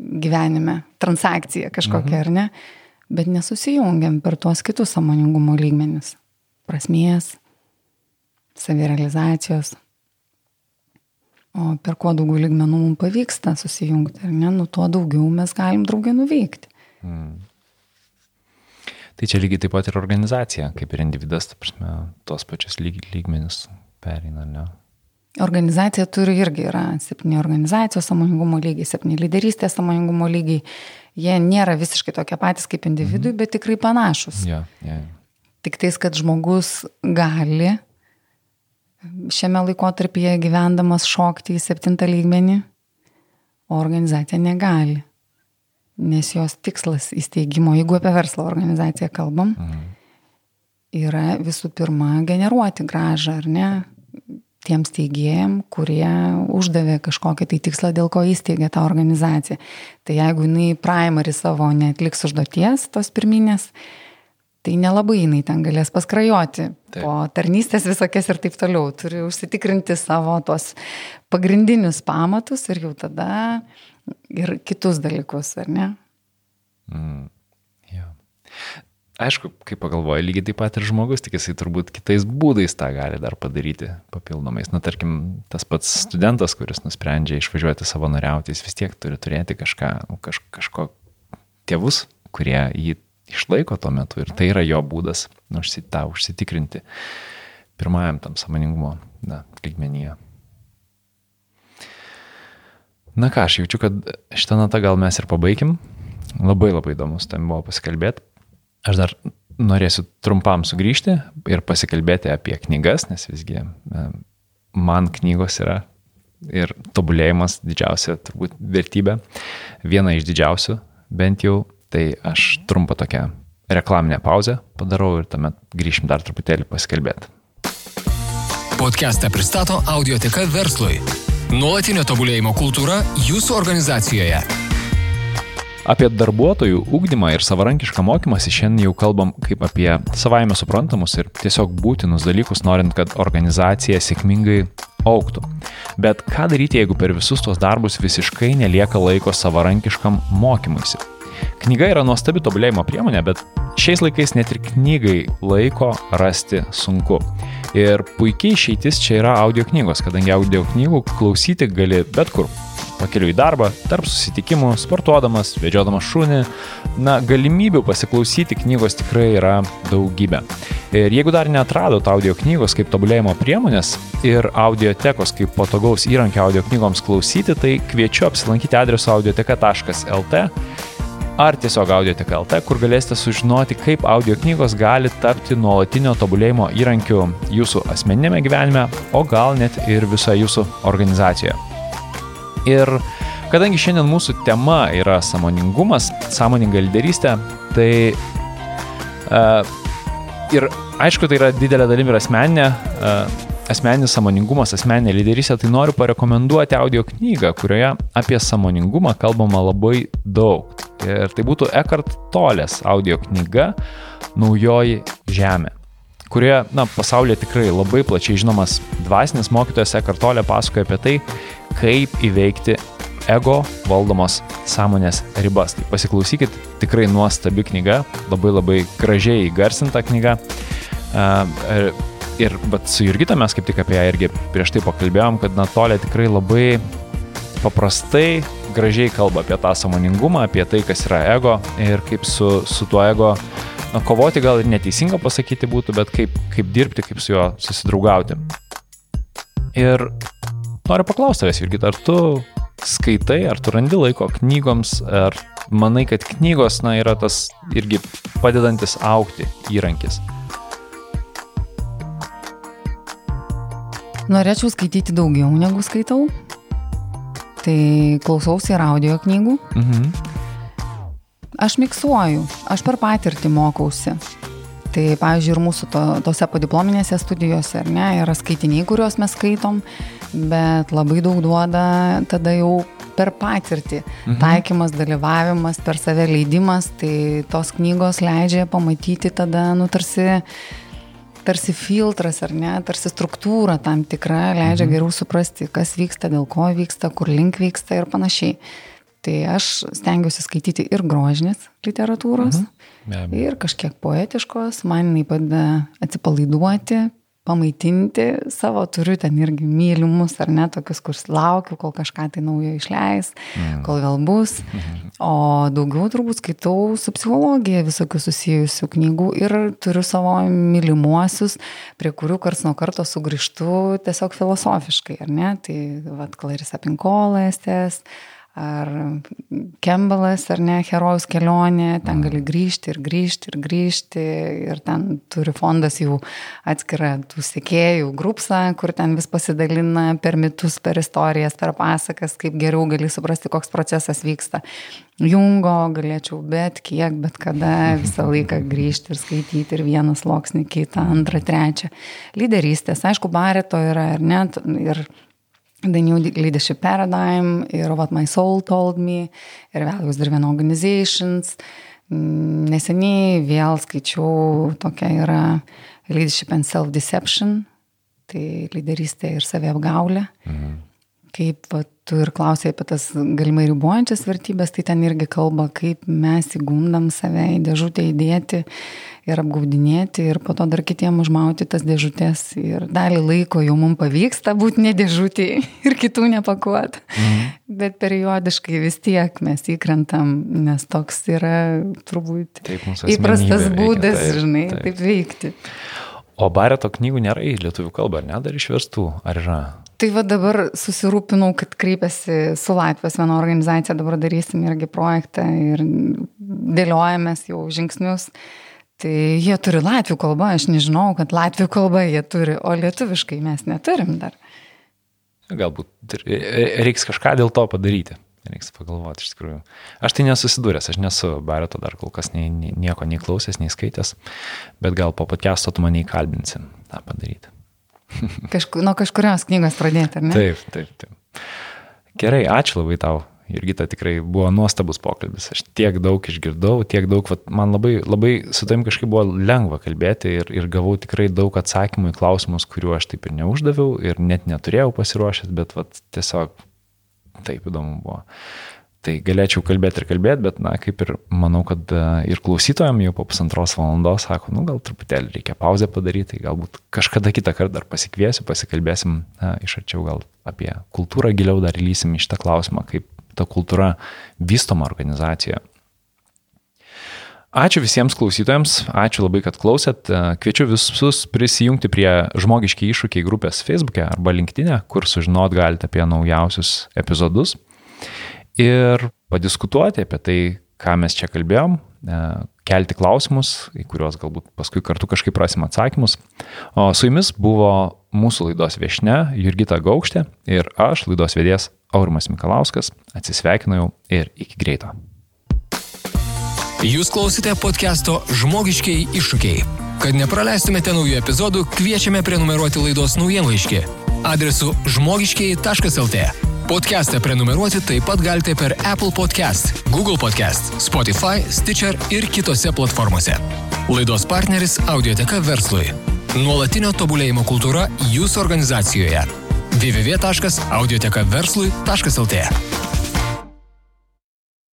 gyvenime, transakciją kažkokią, mm. ar ne, bet nesusijungiam per tuos kitus samoningumo lygmenis. Prasmės, savirealizacijos, O per kuo daugiau ligmenų mums pavyksta susijungti, ar ne, nu tuo daugiau mes galim draugė nuveikti. Hmm. Tai čia lygiai taip pat ir organizacija, kaip ir individas, ta prasme, tos pačios lyg, lygmenis pereina, ne? Organizacija turi irgi yra septyni organizacijos samoningumo lygiai, septyni lyderystės samoningumo lygiai. Jie nėra visiškai tokie patys kaip individui, mm. bet tikrai panašus. Yeah, yeah. Tik tais, kad žmogus gali šiame laikotarpyje gyvendamas šokti į septintą lygmenį, o organizacija negali. Nes jos tikslas įsteigimo, jeigu apie verslo organizaciją kalbam, mhm. yra visų pirma generuoti gražą, ar ne, tiems teigėjim, kurie uždavė kažkokį tai tikslą, dėl ko įsteigė tą organizaciją. Tai jeigu jinai primary savo netliks užduoties, tos pirminės, tai nelabai jinai ten galės paskrajoti taip. po tarnystės visokias ir taip toliau. Turi užsitikrinti savo tos pagrindinius pamatus ir jau tada ir kitus dalykus, ar ne? Mm, ja. Aišku, kai pagalvoju, lygiai taip pat ir žmogus, tik jisai turbūt kitais būdais tą gali dar padaryti papildomais. Na, tarkim, tas pats studentas, kuris nusprendžia išvažiuoti savanoriauti, jis vis tiek turi turėti kažką, kaž, kažko tėvus, kurie jį išlaiko tuo metu ir tai yra jo būdas tą užsitikrinti pirmajam tam samoningumo na, lygmenyje. Na ką, aš jaučiu, kad šitą natą gal mes ir pabaigim. Labai labai įdomus tam buvo pasikalbėti. Aš dar norėsiu trumpam sugrįžti ir pasikalbėti apie knygas, nes visgi man knygos yra ir tobulėjimas didžiausia turbūt vertybė. Viena iš didžiausių, bent jau Tai aš trumpą tokią reklaminę pauzę padarau ir tuomet grįšim dar truputėlį pasikalbėti. Podcastą pristato Audioteka verslui. Nuolatinio tobulėjimo kultūra jūsų organizacijoje. Apie darbuotojų ūkdymą ir savarankišką mokymąsi šiandien jau kalbam kaip apie savaime suprantamus ir tiesiog būtinus dalykus, norint, kad organizacija sėkmingai auktų. Bet ką daryti, jeigu per visus tuos darbus visiškai nelieka laiko savarankiškam mokymuisi? Knyga yra nuostabi tobulėjimo priemonė, bet šiais laikais net ir knygai laiko rasti sunku. Ir puikiai išeitis čia yra audio knygos, kadangi audio knygų klausyti gali bet kur. Pakeliu į darbą, tarp susitikimų, sportuodamas, vedžiodamas šunį. Na, galimybių pasiklausyti knygos tikrai yra daugybė. Ir jeigu dar netradot audio knygos kaip tobulėjimo priemonės ir audiotekos kaip patogaus įrankio audio knygoms klausyti, tai kviečiu apsilankyti adresu audioteka.lt ar tiesiog audioteka.lt, kur galėsite sužinoti, kaip audio knygos gali tapti nuolatinio tobulėjimo įrankiu jūsų asmeninėme gyvenime, o gal net ir visoje jūsų organizacijoje. Ir Kadangi šiandien mūsų tema yra samoningumas, sąmoninga lyderystė, tai uh, ir aišku, tai yra didelė dalim ir asmeninė, uh, asmeninis samoningumas, asmeninė lyderystė, tai noriu parekomenduoti audio knygą, kurioje apie samoningumą kalbama labai daug. Ir tai būtų Eckhart Tolės audio knyga Naujoji Žemė kurioje, na, pasaulyje tikrai labai plačiai žinomas dvasinis mokytojas Ekartolė pasakoja apie tai, kaip įveikti ego valdomos sąmonės ribas. Tai pasiklausykit, tikrai nuostabi knyga, labai labai gražiai įgarsinta knyga. Ir bet su Jurgita mes kaip tik apie ją irgi prieš tai pakalbėjom, kad Natolė tikrai labai paprastai, gražiai kalba apie tą samoningumą, apie tai, kas yra ego ir kaip su, su tuo ego na, kovoti gal ir neteisinga pasakyti būtų, bet kaip, kaip dirbti, kaip su juo susidraugauti. Ir noriu paklausti tavęs, Jurgita, ar tu skaitai, ar tu randi laiko knygoms, ar manai, kad knygos, na, yra tas irgi padedantis aukti įrankis? Norėčiau skaityti daugiau negu skaitau. Tai klausausi ir audio knygų. Mhm. Aš miksuoju, aš per patirtį mokausi. Tai, pavyzdžiui, ir mūsų to, tose podiplominėse studijose, ar ne, yra skaitiniai, kuriuos mes skaitom, bet labai daug duoda tada jau per patirtį. Mhm. Taikymas, dalyvavimas, per save leidimas, tai tos knygos leidžia pamatyti tada, nu, tarsi, tarsi filtras, ar ne, tarsi struktūra tam tikra, leidžia mhm. geriau suprasti, kas vyksta, dėl ko vyksta, kur link vyksta ir panašiai. Tai aš stengiuosi skaityti ir grožinės literatūros, mhm. ir kažkiek poetiškos, man jinai padeda atsipalaiduoti, pamaitinti savo, turiu ten irgi mylimus ar ne, tokius, kur laukiu, kol kažką tai naujo išleis, mhm. kol vėl bus. Mhm. O daugiau turbūt skaitau su psichologija visokių susijusių knygų ir turiu savo mylimuosius, prie kurių kars nuo karto sugrįžtu tiesiog filosofiškai, ar ne? Tai vad Clarissa Pinkola, Estes ar Kembalas, ar ne, herojus kelionė, ten gali grįžti ir grįžti ir grįžti ir ten turi fondas jau atskirą tų sekėjų grupsą, kur ten vis pasidalina per mitus, per istorijas, per pasakas, kaip geriau gali suprasti, koks procesas vyksta. Jungo galėčiau bet kiek, bet kada visą laiką grįžti ir skaityti ir vieną sloksnį, kitą, antrą, trečią. Lyderystės, aišku, bareto yra ir net ir The New Leadership Paradigm ir What My Soul Told Me ir Values Driven Organizations. Mm, neseniai vėl skaičiau tokia yra Leadership and Self-Deception, tai lyderystė ir saviapgaulė. Mhm. Kaip va, tu ir klausai apie tas galimai ribojančias vertybės, tai ten irgi kalba, kaip mes įgundam save į dėžutę įdėti ir apgaudinėti ir po to dar kitiem užmauti tas dėžutės ir dalį laiko jau mums pavyksta būti nedėžutį ir kitų nepakuot. Mhm. Bet periodiškai vis tiek mes įkrentam, nes toks yra turbūt įprastas būdas, veikia, taip, žinai, taip. taip veikti. O bareto knygų nėra į lietuvių kalbą, ar ne, dar išverstų, ar yra? Tai va dabar susirūpinau, kad kreipiasi su Latvijos viena organizacija, dabar darysim irgi projektą ir dėliojamės jau žingsnius. Tai jie turi latvių kalbą, aš nežinau, kad latvių kalbą jie turi, o lietuviškai mes neturim dar. Galbūt reiks kažką dėl to padaryti. Reiks pagalvoti iš tikrųjų. Aš tai nesusidūręs, aš nesu bareto dar kol kas nei, nieko nei klausęs, nei skaitęs, bet gal po podcast'o tu mane įkalbinsi tą padaryti. Kažku, nuo kažkurios knygos pradėti, ar ne? Taip, taip, taip. Gerai, ačiū labai tau Jurgita tikrai buvo nuostabus pokalbis. Aš tiek daug išgirdau, tiek daug, vat, man labai, labai su tavim kažkaip buvo lengva kalbėti ir, ir gavau tikrai daug atsakymų į klausimus, kuriuo aš taip ir neuždaviau ir net neturėjau pasiruošęs, bet vat, tiesiog taip įdomu buvo. Tai galėčiau kalbėti ir kalbėti, bet, na, kaip ir manau, kad e, ir klausytojams jau po pusantros valandos sako, nu, gal truputėlį reikia pauzę padaryti, tai galbūt kažkada kitą kartą dar pasikviesiu, pasikalbėsim na, iš arčiau gal apie kultūrą, giliau dar įlysim į šitą klausimą, kaip ta kultūra vystoma organizacijoje. Ačiū visiems klausytojams, ačiū labai, kad klausėt. Kviečiu visus prisijungti prie žmogiški iššūkiai grupės Facebook'e arba LinkedIn'e, kur sužinot galite apie naujausius epizodus ir padiskutuoti apie tai, ką mes čia kalbėjom, kelti klausimus, į kuriuos galbūt paskui kartu kažkaip rasim atsakymus. O su jumis buvo mūsų laidos viešne Jurgita Gaukštė ir aš, laidos vedėjas Aurimas Mikalauskas, atsisveikinu jau ir iki greito. Jūs klausite podcast'o Žmogiškiai iššūkiai. Kad nepraleistumėte naujų epizodų, kviečiame prenumeruoti laidos naujienlaiškį adresu žmogiškiai.lt. Podcast'ą prenumeruoti taip pat galite per Apple Podcast, Google Podcast, Spotify, Stitcher ir kitose platformose. Laidos partneris Audioteka verslui. Nuolatinio tobulėjimo kultūra jūsų organizacijoje. www.audiotekaverslui.lt